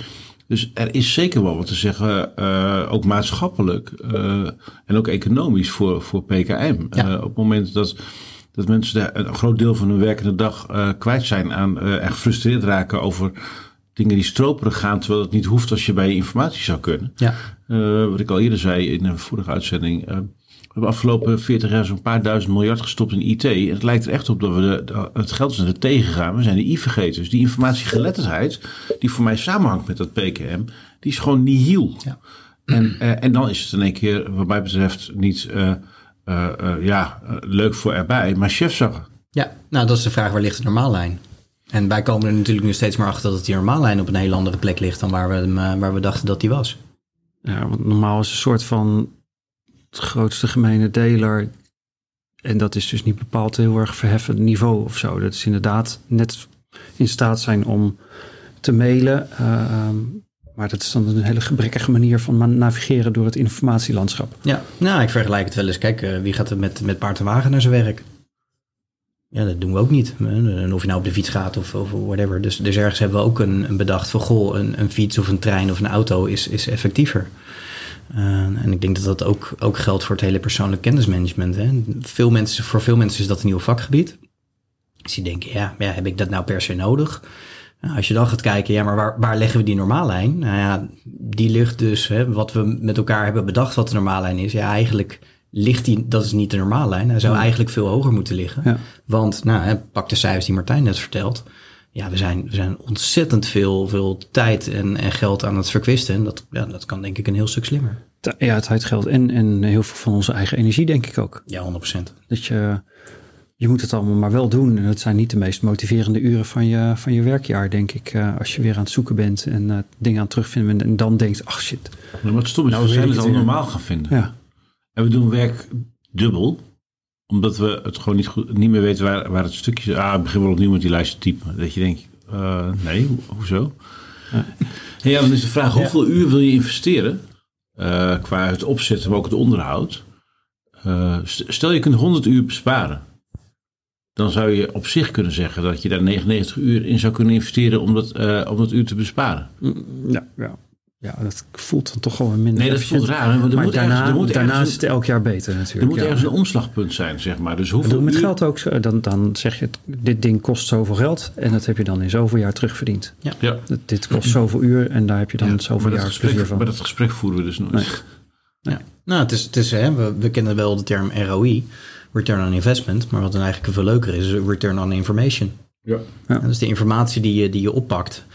dus er is zeker wel wat te zeggen, uh, ook maatschappelijk uh, en ook economisch voor, voor PKM. Ja. Uh, op het moment dat, dat mensen een groot deel van hun werkende dag kwijt zijn aan echt gefrustreerd raken over dingen die stroperig gaan, terwijl het niet hoeft als je bij je informatie zou kunnen. Ja. wat ik al eerder zei in een vorige uitzending. We hebben afgelopen 40 jaar zo'n paar duizend miljard gestopt in IT. En het lijkt er echt op dat we de, de, het geld is naar de tegengaan. We zijn de I vergeten. Dus die informatiegeletterdheid, die voor mij samenhangt met dat PKM, die is gewoon nihil. Ja. En, uh, en dan is het in één keer, wat mij betreft, niet uh, uh, ja, leuk voor erbij, maar chefzagger. Ja, nou dat is de vraag, waar ligt de normaallijn? En wij komen er natuurlijk nu steeds maar achter dat die normaallijn op een hele andere plek ligt dan waar we, waar we dachten dat die was. Ja, want normaal is een soort van grootste gemene deler. En dat is dus niet bepaald heel erg verheffend niveau of zo. Dat is inderdaad net in staat zijn om te mailen. Uh, maar dat is dan een hele gebrekkige manier van navigeren door het informatielandschap. Ja, nou, ik vergelijk het wel eens. Kijk, uh, wie gaat er met, met paard en wagen naar zijn werk? Ja, dat doen we ook niet. En of je nou op de fiets gaat of, of whatever. Dus, dus ergens hebben we ook een, een bedacht van... goh, een, een fiets of een trein of een auto is, is effectiever. Uh, en ik denk dat dat ook, ook geldt voor het hele persoonlijk kennismanagement. Hè. Veel mensen, voor veel mensen is dat een nieuw vakgebied. Dus die denken, ja, ja heb ik dat nou per se nodig? Nou, als je dan gaat kijken, ja, maar waar, waar leggen we die normaallijn? Nou ja, die ligt dus, hè, wat we met elkaar hebben bedacht wat de normaallijn is. Ja, eigenlijk ligt die, dat is niet de normaallijn. Hij zou ja. eigenlijk veel hoger moeten liggen. Ja. Want, nou, hè, pak de cijfers die Martijn net vertelt. Ja, we zijn, we zijn ontzettend veel, veel tijd en, en geld aan het verkwisten. En dat, ja, dat kan denk ik een heel stuk slimmer. Ja, tijd, geld en, en heel veel van onze eigen energie, denk ik ook. Ja, 100%. Dat je, je moet het allemaal maar wel doen. En het zijn niet de meest motiverende uren van je, van je werkjaar, denk ik. Uh, als je weer aan het zoeken bent en uh, dingen aan het terugvinden en dan denkt, ach shit. Maar wat stom is, nou, we zijn het al normaal gaan vinden. Ja. En we doen werk dubbel omdat we het gewoon niet, goed, niet meer weten waar, waar het stukje is. Ah, begin wel opnieuw met die lijst te typen. Dat je denkt, Uh, nee, ho hoezo? Hey, ja, dan is de vraag, hoeveel uur wil je investeren? Uh, qua het opzetten, maar ook het onderhoud. Uh, stel je kunt 100 uur besparen. Dan zou je op zich kunnen zeggen dat je daar 99 uur in zou kunnen investeren om dat, om dat uur te besparen. Ja, ja. Ja, dat voelt dan toch wel minder. Nee, dat voelt raar. Maar, er moet daarna, ergens, er moet daarna ergens is het elk jaar beter natuurlijk. Er moet ja. ergens een omslagpunt zijn, zeg maar. Dus En hoeveel doe met geld ook zo. Dan, dan zeg je, dit ding kost zoveel geld. En dat heb je dan in zoveel jaar terugverdiend. Ja. Dat- Dit kost zoveel uur en daar heb je dan Ja, zoveel dat jaar gesprek, plezier van. maar dat gesprek voeren we dus nooit. Nee. Ja. Nou, het is, het is, hè, we, we kennen wel de term ROI, Return on Investment. Maar wat dan eigenlijk veel leuker is, is Return on Information. Ja. Ja. En dus de informatie die je, die je oppakt.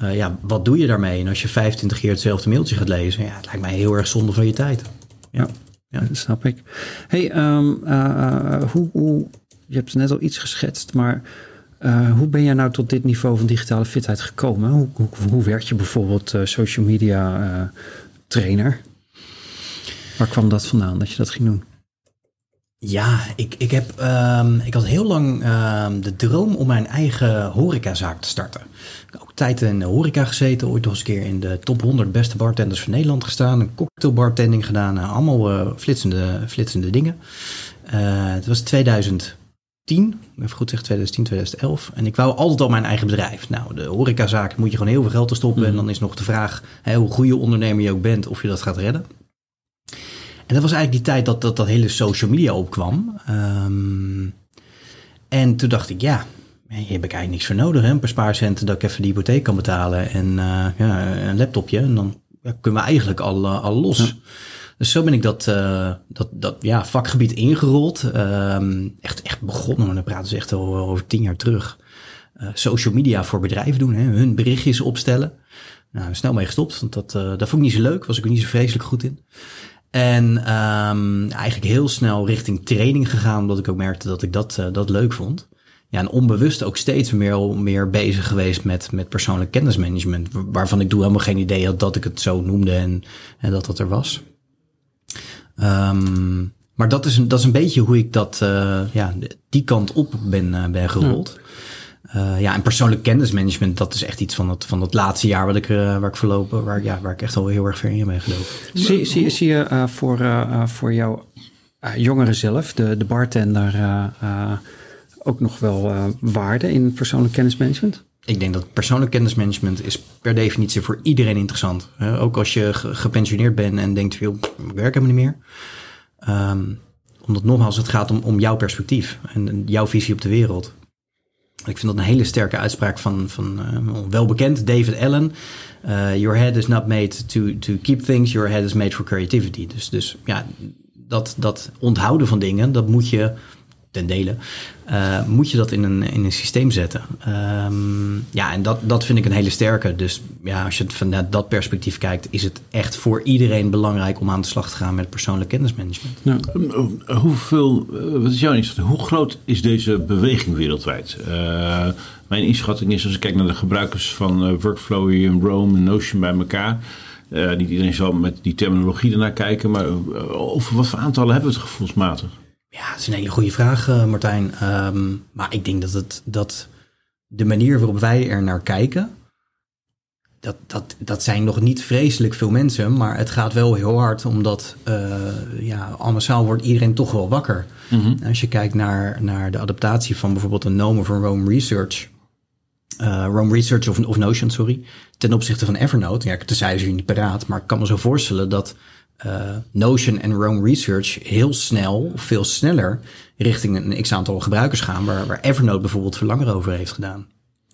Eh, ja, wat doe je daarmee? En als je 25 keer hetzelfde mailtje gaat lezen, ja, het lijkt mij heel erg zonde van je tijd. Ja. Ja, dat snap ik. hey, ehm, eh, eh, hoe, hoe, je hebt net al iets geschetst, maar hoe ben jij nou tot dit niveau van digitale fitheid gekomen? Hoe, hoe, hoe werkt je bijvoorbeeld social media trainer? Waar kwam dat vandaan dat je dat ging doen? Ja, ik, ik, heb, ehm, ik had heel lang ehm, de droom om mijn eigen horecazaak te starten. Ook tijd in de horeca gezeten, ooit nog eens een keer in de top 100 beste bartenders van Nederland gestaan. Een cocktailbartending gedaan, nou, allemaal eh, flitsende, flitsende dingen. Eh, het was 2010, even goed zeggen 2010, 2011. En ik wou altijd al mijn eigen bedrijf. Nou, de horecazaak moet je gewoon heel veel geld te stoppen. En dan is nog de vraag, hè, hoe goede ondernemer je ook bent, of je dat gaat redden. En dat was eigenlijk die tijd dat dat, dat hele social media opkwam. Ehm, en toen dacht ik, ja, hier heb ik eigenlijk niks voor nodig. Hè? Een paar spaarcenten dat ik even de hypotheek kan betalen en eh, ja, een laptopje. En dan ja, kunnen we eigenlijk al, eh, al los. Dus zo ben ik dat, eh, dat, dat ja, vakgebied ingerold. Ehm, echt, echt begonnen, maar dan praten ze echt al over tien jaar terug. Social media voor bedrijven doen, hè? hun berichtjes opstellen. Nou, snel mee gestopt, want dat, dat vond ik niet zo leuk. Was ik ook niet zo vreselijk goed in. En ehm, eigenlijk heel snel richting training gegaan, omdat ik ook merkte dat ik dat, dat leuk vond. Ja, en onbewust ook steeds meer, meer bezig geweest met, met persoonlijk kennismanagement. Waarvan ik doe helemaal geen idee had dat ik het zo noemde en, en dat dat er was. Ehm, maar dat is, een, dat is een beetje hoe ik dat, eh, ja, die kant op ben, eh, ben gerold. Eh, ja, en persoonlijk kennismanagement, dat is echt iets van het, van het laatste jaar wat ik, waar ik verlopen, waar, ik- ja, waar ik echt al heel erg ver in ben gelopen. Zie, zie, zie je voor, voor jouw jongeren zelf, de, de bartender, ook nog wel eh, waarde in persoonlijk kennismanagement? Ik denk dat persoonlijk kennismanagement is per definitie voor iedereen interessant. Uh, ook als je ge- gepensioneerd bent en denkt, joh, ik werk helemaal niet meer. Ehm, omdat nogmaals, het gaat om, om jouw perspectief en jouw visie op de wereld. Ik vind dat een hele sterke uitspraak van, van uh, welbekend David Allen. Uh, your head is not made to, to keep things, your head is made for creativity. Dus, dus ja, dat, dat onthouden van dingen, dat moet je ten dele, uh, moet je dat in een, in een systeem zetten. Um, ja, en dat, dat vind ik een hele sterke. Dus ja, als je het vanuit dat perspectief kijkt, is het echt voor iedereen belangrijk om aan de slag te gaan met persoonlijk kennismanagement. Ja. Hoeveel, wat is jouw inschatting? Hoe groot is deze beweging wereldwijd? Uh, mijn inschatting is, als ik kijk naar de gebruikers van uh, Workflowy en Rome en Notion bij elkaar. Niet iedereen zal met die terminologie ernaar kijken, maar over wat voor aantallen hebben we het gevoelsmatig? Ja, dat is een hele goede vraag, uh, Martijn. Um, maar ik denk dat, het, dat de manier waarop wij er naar kijken, dat, dat, dat zijn nog niet vreselijk veel mensen, maar het gaat wel heel hard, omdat uh, ja, massaal wordt iedereen toch wel wakker. Mm -hmm. Als je kijkt naar, naar de adaptatie van bijvoorbeeld een Nome van Rome Research, uh, Rome Research of, of Notion, sorry, ten opzichte van Evernote. Ja, tenzij is hier niet paraat, maar ik kan me zo voorstellen dat uh, Notion en Rome Research heel snel, veel sneller, richting een x-aantal gebruikers gaan, waar, waar Evernote bijvoorbeeld veel langer over heeft gedaan.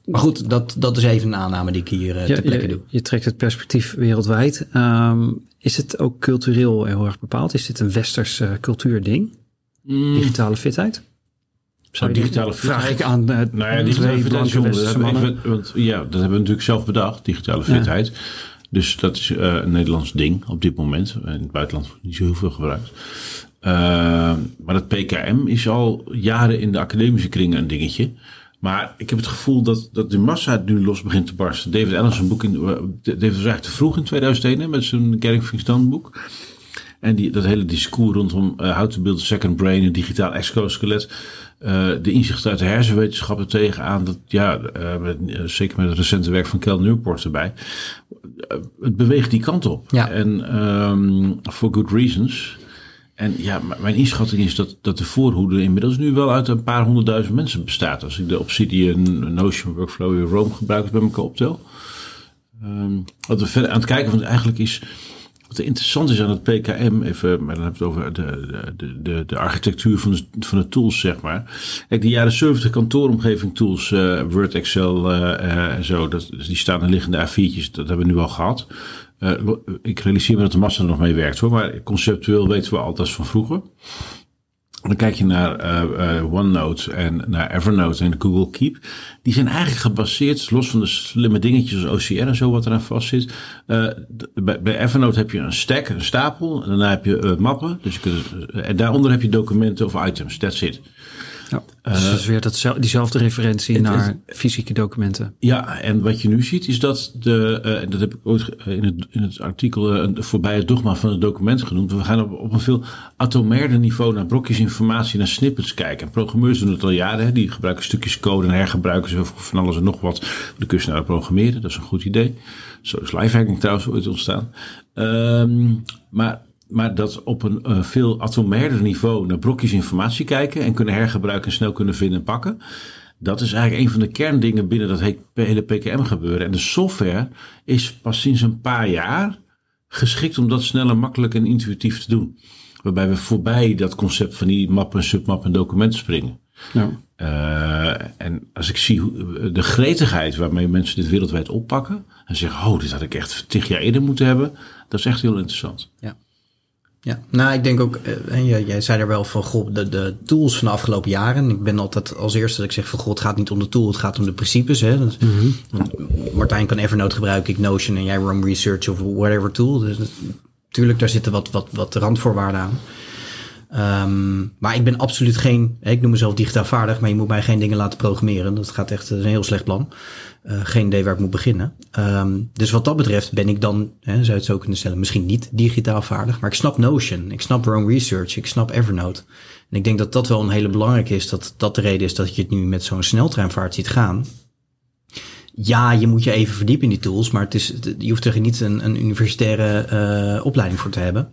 Maar goed, dat, dat is even een aanname die ik hier uh, ja, ter plekke je, doe. Je trekt het perspectief wereldwijd. Um, is het ook cultureel heel erg bepaald? Is dit een westers uh, cultuurding? Mm. Digitale fitheid? Zou digitale fitheid? Vraag ik aan uh, nou ja, digitale fitheid, dat even, want, ja, dat hebben we natuurlijk zelf bedacht, digitale fitheid. Ja. Dus dat is uh, een Nederlands ding op dit moment. In het buitenland wordt niet zo heel veel gebruikt. Uh, maar dat PKM is al jaren in de academische kringen een dingetje. Maar ik heb het gevoel dat, dat de massa nu los begint te barsten. David Allen boek in, David was eigenlijk te vroeg in 2001 hè, met zijn Done boek. En die, dat hele discours rondom uh, how to build a second brain, een digitaal exoskelet. Uh, de inzichten uit de hersenwetenschappen tegenaan. Dat, ja, uh, met, zeker met het recente werk van Kel Newport erbij. het beweegt die kant op. Ja. En um, for good reasons. En ja, mijn inschatting is dat, dat de voorhoede inmiddels nu wel uit een paar honderdduizend mensen bestaat. Als ik de Obsidian Notion Workflow in Rome gebruikers bij elkaar optel. Um, wat we verder aan het kijken van eigenlijk is. Wat interessant is aan het PKM, even, maar dan hebben we het over de, de, de, de architectuur van de, van de tools, zeg maar. Kijk, de jaren 70 kantooromgeving tools, uh, Word, Excel uh, uh, en zo, dat, die staan er liggende A4'tjes, dat hebben we nu al gehad. Ik realiseer me dat de massa er nog mee werkt hoor, maar conceptueel weten we altijd van vroeger. Dan kijk je naar uh, OneNote en naar Evernote en Google Keep. Die zijn eigenlijk gebaseerd, los van de slimme dingetjes als OCR en zo wat eraan vast zit. Uh, bij, bij, Evernote heb je een stack, een stapel. En daarna heb je mappen. Dus je kunt, en daaronder heb je documenten of items. That's it. Ja, dus dat is weer dat, diezelfde referentie het, naar het, fysieke documenten. Ja, en wat je nu ziet is dat de, uh, dat heb ik ooit in het, in het artikel uh, voorbij het dogma van het document genoemd. We gaan op, op een veel atomairder niveau naar blokjes informatie, naar snippets kijken. En programmeurs doen het al jaren. Hè. Die gebruiken stukjes code en hergebruiken ze van alles en nog wat. Dan kun je sneller programmeren. Dat is een goed idee. Zo is lifehacking trouwens ooit ontstaan. Um, maar maar dat op een uh, veel atomairder niveau naar blokjes informatie kijken en kunnen hergebruiken en snel kunnen vinden en pakken. Dat is eigenlijk een van de kerndingen binnen dat hele PKM gebeuren. En de software is pas sinds een paar jaar geschikt om dat snel en makkelijk en intuïtief te doen. Waarbij we voorbij dat concept van die mappen, submappen en documenten springen. Ja. Uh, en als ik zie de gretigheid waarmee mensen dit wereldwijd oppakken. En zeggen, oh, dit had ik echt tig jaar eerder moeten hebben. Dat is echt heel interessant. Ja. Ja, nou, ik denk ook, uh, jij, jij zei er wel van, goh, de, de tools van de afgelopen jaren. Ik ben altijd als eerste dat ik zeg van, goh, het gaat niet om de tool, het gaat om de principes. Hè? Mm -hmm. Martijn kan Evernote gebruiken, ik Notion en jij Roam Research of whatever tool. Dus natuurlijk, daar zitten wat, wat, wat randvoorwaarden aan. Um, maar ik ben absoluut geen, ik noem mezelf digitaal vaardig, maar je moet mij geen dingen laten programmeren. Dat gaat echt, dat is een heel slecht plan. Uh, geen idee waar ik moet beginnen. Um, dus wat dat betreft ben ik dan, hè, zou je het zo kunnen stellen, misschien niet digitaal vaardig, maar ik snap Notion, ik snap Roam Research, ik snap Evernote. En ik denk dat dat wel een hele belangrijke is, dat dat de reden is dat je het nu met zo'n sneltreinvaart ziet gaan. Ja, je moet je even verdiepen in die tools, maar het is, je hoeft er niet een, een universitaire uh, opleiding voor te hebben.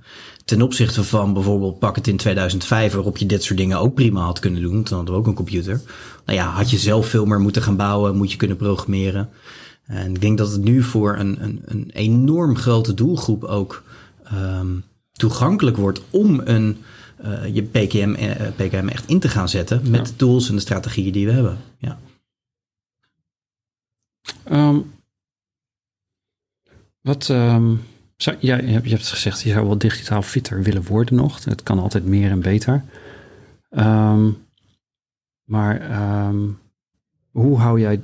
Ten opzichte van bijvoorbeeld pak het in 2005, waarop je dit soort dingen ook prima had kunnen doen. Toen hadden we ook een computer. Nou ja, had je zelf veel meer moeten gaan bouwen, moet je kunnen programmeren. En ik denk dat het nu voor een, een, een enorm grote doelgroep ook um, toegankelijk wordt om een, uh, je PKM, uh, PKM echt in te gaan zetten met ja. de tools en de strategieën die we hebben. Ja. Um, wat, um, zou, ja, je hebt, je hebt gezegd, je zou wel digitaal fitter willen worden nog. Het kan altijd meer en beter. Um, maar hoe hou jij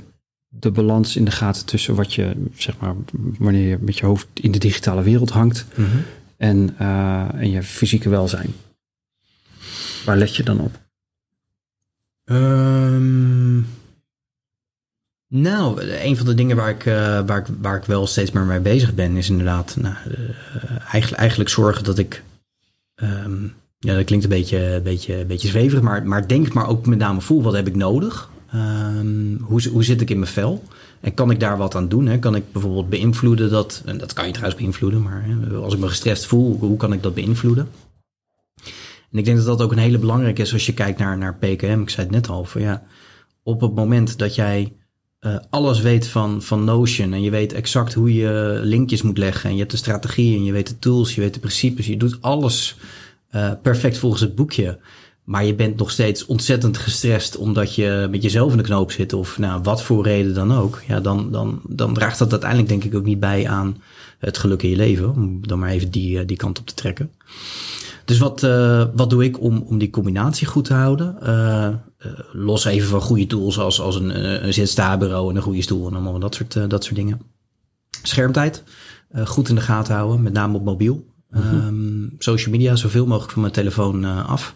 de balans in de gaten tussen wat je, zeg maar, wanneer je met je hoofd in de digitale wereld hangt mm -hmm. en, uh, en je fysieke welzijn? Waar let je dan op? Um, nou, een van de dingen waar ik, uh, waar, ik, waar ik wel steeds meer mee bezig ben, is inderdaad nou, uh, eigenlijk, eigenlijk zorgen dat ik. Um, ja, dat klinkt een beetje, beetje, beetje zweverig, maar, maar denk maar ook met name voel, wat heb ik nodig? Um, hoe, hoe zit ik in mijn vel? En kan ik daar wat aan doen? Hè? Kan ik bijvoorbeeld beïnvloeden dat, en dat kan je trouwens beïnvloeden, maar hè, als ik me gestrest voel, hoe kan ik dat beïnvloeden? En ik denk dat dat ook een hele belangrijke is als je kijkt naar, naar PKM. Ik zei het net al, van ja, op het moment dat jij uh, alles weet van, van Notion en je weet exact hoe je linkjes moet leggen en je hebt de strategie en je weet de tools, je weet de principes, je doet alles uh, perfect volgens het boekje. Maar je bent nog steeds ontzettend gestrest omdat je met jezelf in de knoop zit of nou, wat voor reden dan ook. Ja, dan, dan, dan draagt dat uiteindelijk denk ik ook niet bij aan het geluk in je leven. Om dan maar even die, die kant op te trekken. Dus wat, uh, wat doe ik om, om die combinatie goed te houden? Uh, los even van goede tools als, als een, een zitstaarbureau en een goede stoel en allemaal dat soort, dat soort dingen. Schermtijd, goed in de gaten houden, met name op mobiel. Mm-hmm. Um, social media, zoveel mogelijk van mijn telefoon af.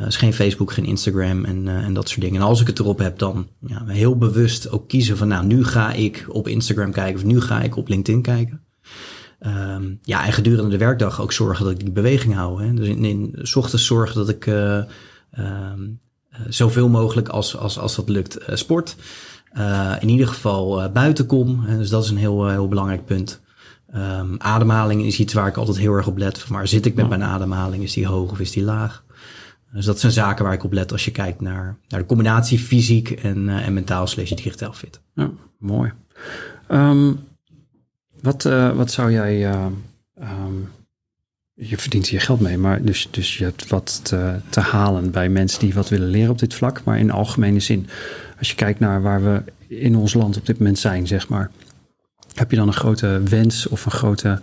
Uh, is geen Facebook, geen Instagram en, uh, en dat soort dingen. En als ik het erop heb, dan ja, heel bewust ook kiezen van, nou, nu ga ik op Instagram kijken of nu ga ik op LinkedIn kijken. Ehm, ja, en gedurende de werkdag ook zorgen dat ik die beweging hou. Hè. Dus in, in s ochtends zorgen dat ik uh, uh, zoveel mogelijk als, als, als dat lukt uh, sport. in ieder geval buiten kom. Hè. Dus dat is een heel, heel belangrijk punt. Um, ademhaling is iets waar ik altijd heel erg op let. Waar zit ik met mijn ademhaling? Is die hoog of is die laag? Dus dat zijn zaken waar ik op let als je kijkt naar, naar de combinatie fysiek en, en mentaal slash digitaal fit. Ja, mooi. Um, wat, uh, wat zou jij. Uh, um, je verdient hier geld mee, maar dus, dus je hebt wat te, te, halen bij mensen die wat willen leren op dit vlak. Maar in algemene zin, als je kijkt naar waar we in ons land op dit moment zijn, zeg maar. Heb je dan een grote wens of een grote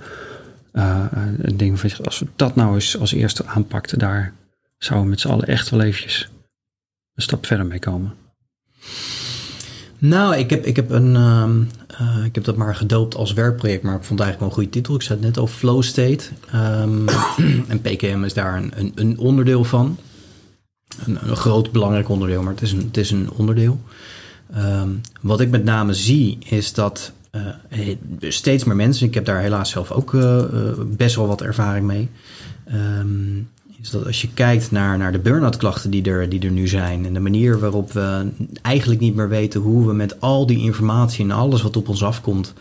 uh, een ding van als we dat nou eens als eerste aanpakten, daar zouden we met z'n allen echt wel eventjes een stap verder mee komen? Nou, ik heb, ik heb een. Uh, uh, ik heb dat maar gedoopt als werkproject, maar ik vond het eigenlijk wel een goede titel. Ik zei het net over Flow State. Um, en PKM is daar een, een, onderdeel van. Een, groot belangrijk onderdeel, maar het is een, het is een onderdeel. Um, wat ik met name zie, is dat uh, steeds meer mensen, ik heb daar helaas zelf ook uh, best wel wat ervaring mee. Is dat als je kijkt naar, naar de burn-out klachten die er, die er nu zijn en de manier waarop we eigenlijk niet meer weten hoe we met al die informatie en alles wat op ons afkomt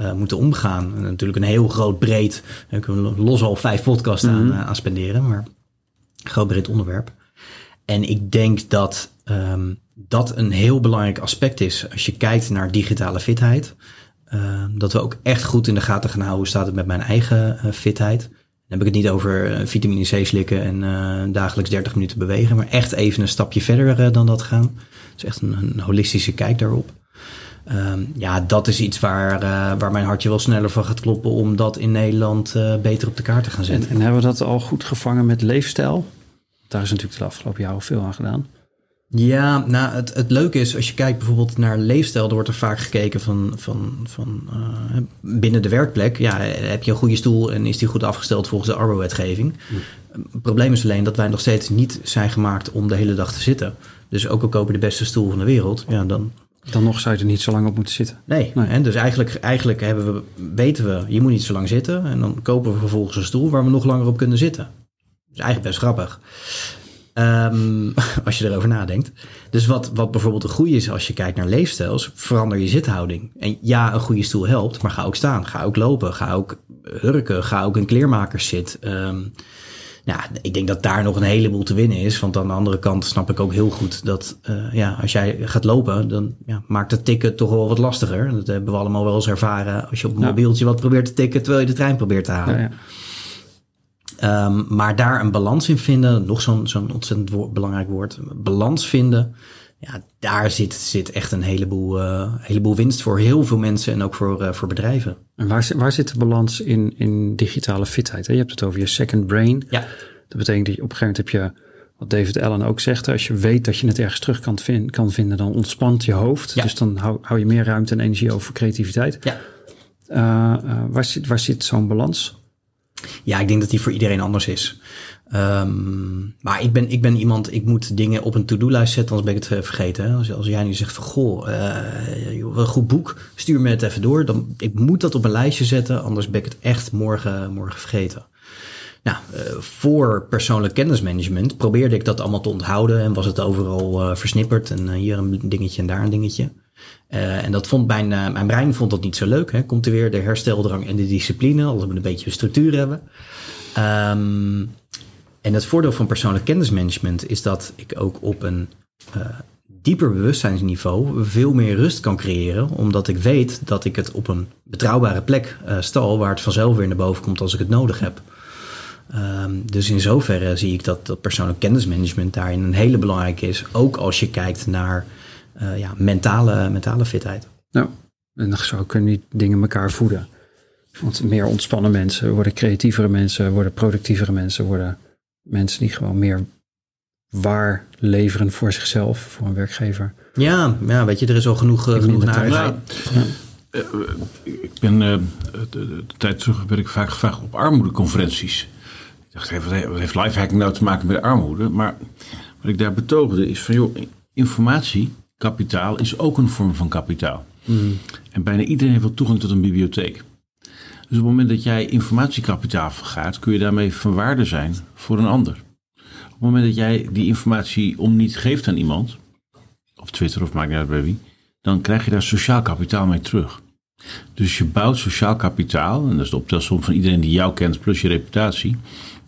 uh, moeten omgaan. En natuurlijk een heel groot breed, daar kunnen we los al vijf podcasts aan, uh, aan spenderen, maar een groot breed onderwerp. En ik denk dat um, dat een heel belangrijk aspect is als je kijkt naar digitale fitheid. Uh, dat we ook echt goed in de gaten gaan houden hoe staat het met mijn eigen fitheid. Dan heb ik het niet over uh, vitamine C slikken en uh, dagelijks 30 minuten bewegen, maar echt even een stapje verder uh, dan dat gaan. Dus echt een, een holistische kijk daarop. Um, ja, dat is iets waar, waar mijn hartje wel sneller van gaat kloppen om dat in Nederland beter op de kaart te gaan zetten. En, en, hebben we dat al goed gevangen met leefstijl? Daar is natuurlijk de afgelopen jaren veel aan gedaan. Ja, nou, het, het leuke is, als je kijkt bijvoorbeeld naar leefstijl, er wordt er vaak gekeken van, van, van uh, binnen de werkplek. Ja, heb je een goede stoel en is die goed afgesteld volgens de arbeidswetgeving? Hm. Het probleem is alleen dat wij nog steeds niet zijn gemaakt om de hele dag te zitten. Dus ook al kopen de beste stoel van de wereld, ja, dan... Dan nog zou je er niet zo lang op moeten zitten. Nee, nee. En dus eigenlijk, eigenlijk hebben we, weten we, je moet niet zo lang zitten. En dan kopen we vervolgens een stoel waar we nog langer op kunnen zitten. Dat is eigenlijk best grappig. Um, als je erover nadenkt. Dus wat, wat bijvoorbeeld een goede is als je kijkt naar leefstijls, verander je zithouding. En ja, een goede stoel helpt, maar ga ook staan. Ga ook lopen. Ga ook hurken. Ga ook een kleermakerszit. Um, ja, ik denk dat daar nog een heleboel te winnen is. Want aan de andere kant snap ik ook heel goed dat uh, ja, als jij gaat lopen, dan ja, maakt het tikken toch wel wat lastiger. Dat hebben we allemaal wel eens ervaren als je op een ja. mobieltje wat probeert te tikken terwijl je de trein probeert te halen. Ja. Um, maar daar een balans in vinden, nog zo'n zo'n ontzettend belangrijk woord, balans vinden. Ja, daar zit, zit echt een heleboel, uh, heleboel winst voor heel veel mensen en ook voor, uh, voor bedrijven. En waar, waar zit de balans in, in digitale fitheid? Hè? Je hebt het over je second brain. Ja. Dat betekent dat je op een gegeven moment heb je, wat David Allen ook zegt, als je weet dat je het ergens terug kan, vind, kan vinden, dan ontspant je hoofd. Ja. Dus dan hou, hou je meer ruimte en energie over creativiteit. Ja. Uh, waar zit, waar zit zo'n balans? Ja, ik denk dat die voor iedereen anders is. Um, maar ik ben, ik ben iemand, ik moet dingen op een to-do-lijst zetten, anders ben ik het vergeten. Hè? Als, als jij nu zegt van, goh, uh, een goed boek, stuur me het even door. Dan, ik moet dat op een lijstje zetten, anders ben ik het echt morgen, morgen vergeten. Nou, uh, voor persoonlijk kennismanagement probeerde ik dat allemaal te onthouden en was het overal versnipperd en hier een dingetje en daar een dingetje. Uh, en dat vond mijn, uh, mijn brein vond dat niet zo leuk. Hè? Komt er weer de hersteldrang en de discipline, als we een beetje structuur hebben. Um, en het voordeel van persoonlijk kennismanagement is dat ik ook op een uh, dieper bewustzijnsniveau veel meer rust kan creëren, omdat ik weet dat ik het op een betrouwbare plek stal waar het vanzelf weer naar boven komt als ik het nodig heb. Um, dus in zoverre zie ik dat, dat persoonlijk kennismanagement daarin een hele belangrijke is, ook als je kijkt naar uh, ja, mentale, mentale fitheid. Nou, en zo kunnen die dingen elkaar voeden. Want meer ontspannen mensen worden creatievere mensen, worden productievere mensen, worden mensen die gewoon meer waar leveren voor zichzelf, voor een werkgever. Ja, ja weet je, er is al genoeg, uh, genoeg narigheid. Ja. Uh, ik ben uh, de, de, tijd terug ben ik vaak gevraagd op armoedeconferenties. Ik dacht, wat heeft lifehacking nou te maken met armoede? Maar wat ik daar betoogde is van, joh, informatie Kapitaal is ook een vorm van kapitaal. Mm. En bijna iedereen heeft wel toegang tot een bibliotheek. Dus op het moment dat jij informatiekapitaal vergaart, kun je daarmee van waarde zijn voor een ander. Op het moment dat jij die informatie om niet geeft aan iemand, op Twitter of maakt niet uit bij wie, dan krijg je daar sociaal kapitaal mee terug. Dus je bouwt sociaal kapitaal, en dat is de optelsom van iedereen die jou kent, plus je reputatie,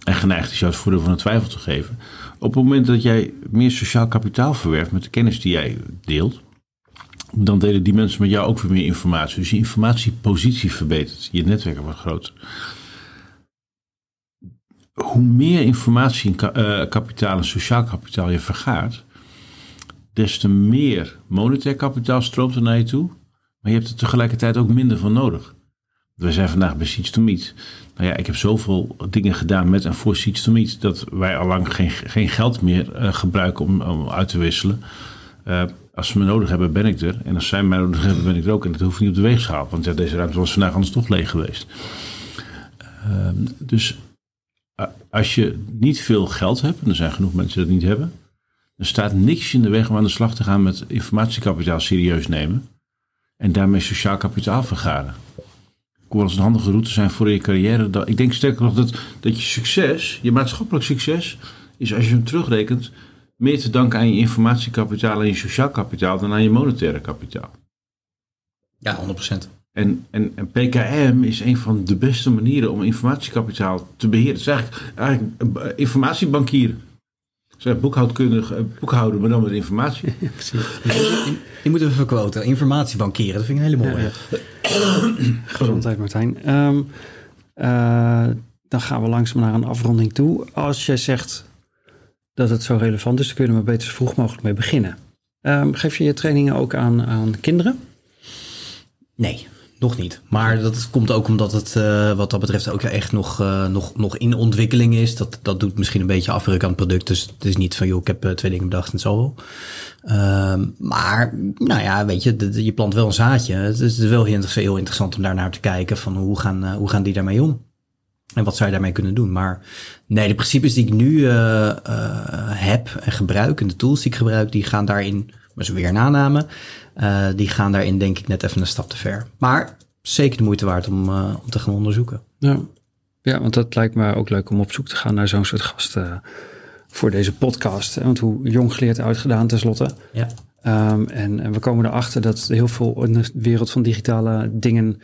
en geneigd is jou het voordeel van de twijfel te geven. Op het moment dat jij meer sociaal kapitaal verwerft met de kennis die jij deelt, dan delen die mensen met jou ook weer meer informatie. Dus je informatiepositie verbetert, je netwerk wordt groter. Hoe meer informatie, uh, kapitaal en sociaal kapitaal je vergaart, des te meer monetair kapitaal stroomt er naar je toe. Maar je hebt er tegelijkertijd ook minder van nodig. We zijn vandaag bij Seeds to Meet. Nou ja, ik heb zoveel dingen gedaan met en voor Seeds to Meet... dat wij al lang geen, geen geld meer uh, gebruiken om, om uit te wisselen. Uh, als ze me nodig hebben, ben ik er. En als zij mij nodig hebben, ben ik er ook. En dat hoeft niet op de weegschaal. Want ja, deze ruimte was vandaag anders toch leeg geweest. Uh, dus als je niet veel geld hebt... en er zijn genoeg mensen die dat niet hebben... er staat niks in de weg om aan de slag te gaan met informatiekapitaal serieus nemen... en daarmee sociaal kapitaal vergaren kon als een handige route zijn voor je carrière. Ik denk sterker nog dat, dat je succes, je maatschappelijk succes, is als je hem terugrekent, meer te danken aan je informatiekapitaal en je sociaal kapitaal dan aan je monetaire kapitaal. Ja, 100%. En, en, en PKM is een van de beste manieren om informatiekapitaal te beheren. Het is eigenlijk, eigenlijk informatiebankier. Zijn boekhoudkundig, eh, boekhouden, maar dan met informatie. Ja, precies. Die moeten we verquoten. Informatiebankieren, dat vind ik een hele mooie. Gezondheid, Martijn. Um, uh, dan gaan we langzaam naar een afronding toe. Als jij zegt dat het zo relevant is, dan kunnen we beter zo vroeg mogelijk mee beginnen. Um, geef je je trainingen ook aan, aan kinderen? Nee. Nog niet. Maar dat komt ook omdat het uh, wat dat betreft ook echt nog, uh, nog, nog in ontwikkeling is. Dat, dat doet misschien een beetje afbreuk aan het product. Dus het is niet van, joh, ik heb uh, twee dingen bedacht en wel. Uh, maar, nou ja, weet je, je plant wel een zaadje. Het is wel heel, heel interessant om daarnaar te kijken van hoe gaan, hoe gaan die daarmee om? En wat zou je daarmee kunnen doen? Maar nee, de principes die ik nu heb en gebruik en de tools die ik gebruik, die gaan daarin, maar zo weer een aanname, uh, die gaan daarin denk ik net even een stap te ver. Maar zeker de moeite waard om, uh, om te gaan onderzoeken. Ja. ja, want dat lijkt me ook leuk om op zoek te gaan naar zo'n soort gasten uh, voor deze podcast. Want hoe jong geleerd uitgedaan tenslotte. Ja. Um, en, en, we komen erachter dat heel veel in de wereld van digitale dingen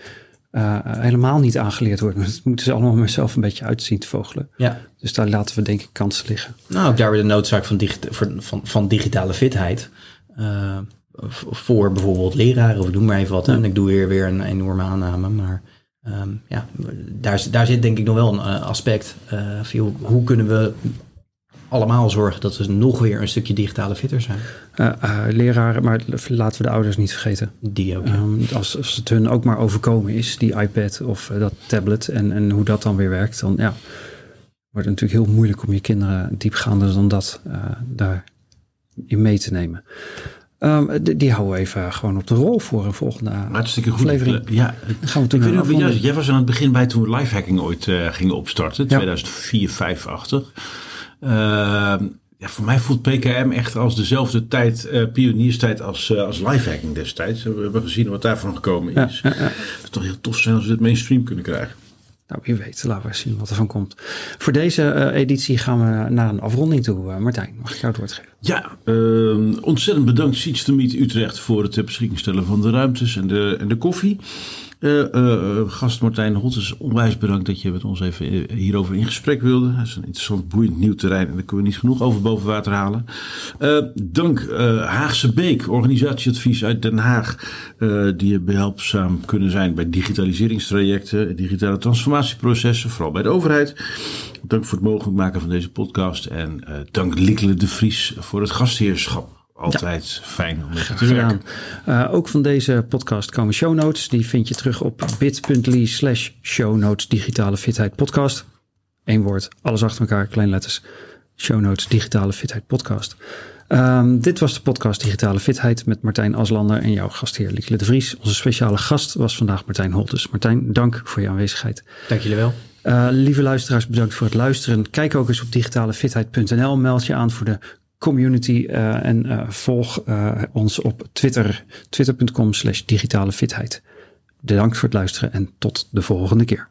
uh, helemaal niet aangeleerd wordt. Dat moeten ze allemaal maar zelf een beetje uitzien te vogelen. Ja. Dus daar laten we denk ik kansen liggen. Nou, ook daar weer de noodzaak van, digi van, van digitale fitheid. Uh, voor bijvoorbeeld leraren of doe maar even wat. En ik doe weer, weer een enorme aanname. Maar um, ja, daar, daar zit denk ik nog wel een uh, aspect. Uh, van, hoe, hoe kunnen we allemaal zorgen dat we nog weer een stukje digitale fitter zijn. Uh, leraren, maar laten we de ouders niet vergeten. Die ook. Ja. Um, als, als het hun ook maar overkomen is, die iPad of dat tablet en, en hoe dat dan weer werkt, dan ja, wordt het natuurlijk heel moeilijk om je kinderen diepgaander dan dat daar in mee te nemen. Um, die, houden we even gewoon op de rol voor een volgende Hartstikke goed. aflevering. Ja, Dan gaan we toen ik weet niet, jij was aan het begin bij toen we lifehacking ooit uh, gingen opstarten, ja. 2004, 5-achtig. Uh, ja, voor mij voelt PKM echt als dezelfde tijd, uh, pionierstijd als, uh, als lifehacking destijds. We hebben gezien wat daarvan gekomen is. Ja. Het zou toch heel tof zijn als we dit mainstream kunnen krijgen. Nou, wie weet, laten we zien wat er van komt. Voor deze uh, editie gaan we naar een afronding toe. Uh, Martijn, mag ik jou het woord geven? Ja, uh, ontzettend bedankt Seeds to Meet Utrecht voor het ter beschikking stellen van de ruimtes en de, en de koffie. Uh, gast Martijn Holtes, onwijs bedankt dat je met ons even hierover in gesprek wilde. Het is een interessant, boeiend nieuw terrein en daar kunnen we niet genoeg over boven water halen. Uh, dank Haagse Beek, organisatieadvies uit Den Haag, die je behulpzaam kunnen zijn bij digitaliseringstrajecten, digitale transformatieprocessen, vooral bij de overheid. Dank voor het mogelijk maken van deze podcast en dank Liekele de Vries voor het gastheerschap. Altijd ja. fijn om met te werken. Uh, ook van deze podcast komen show notes. Die vind je terug op bit.ly slash show notes digitale fitheid podcast. Eén woord, alles achter elkaar, kleine letters. Show notes digitale fitheid podcast. Um, dit was de podcast Digitale Fitheid met Martijn Aslander en jouw gastheer Liekle de Vries. Onze speciale gast was vandaag Martijn Holtes. Martijn, dank voor je aanwezigheid. Dank jullie wel. Uh, lieve luisteraars, bedankt voor het luisteren. Kijk ook eens op digitalefitheid.nl. Meld je aan voor de community uh, en uh, volg uh, ons op Twitter, twitter.com slash digitale fitheid. bedankt voor het luisteren en tot de volgende keer.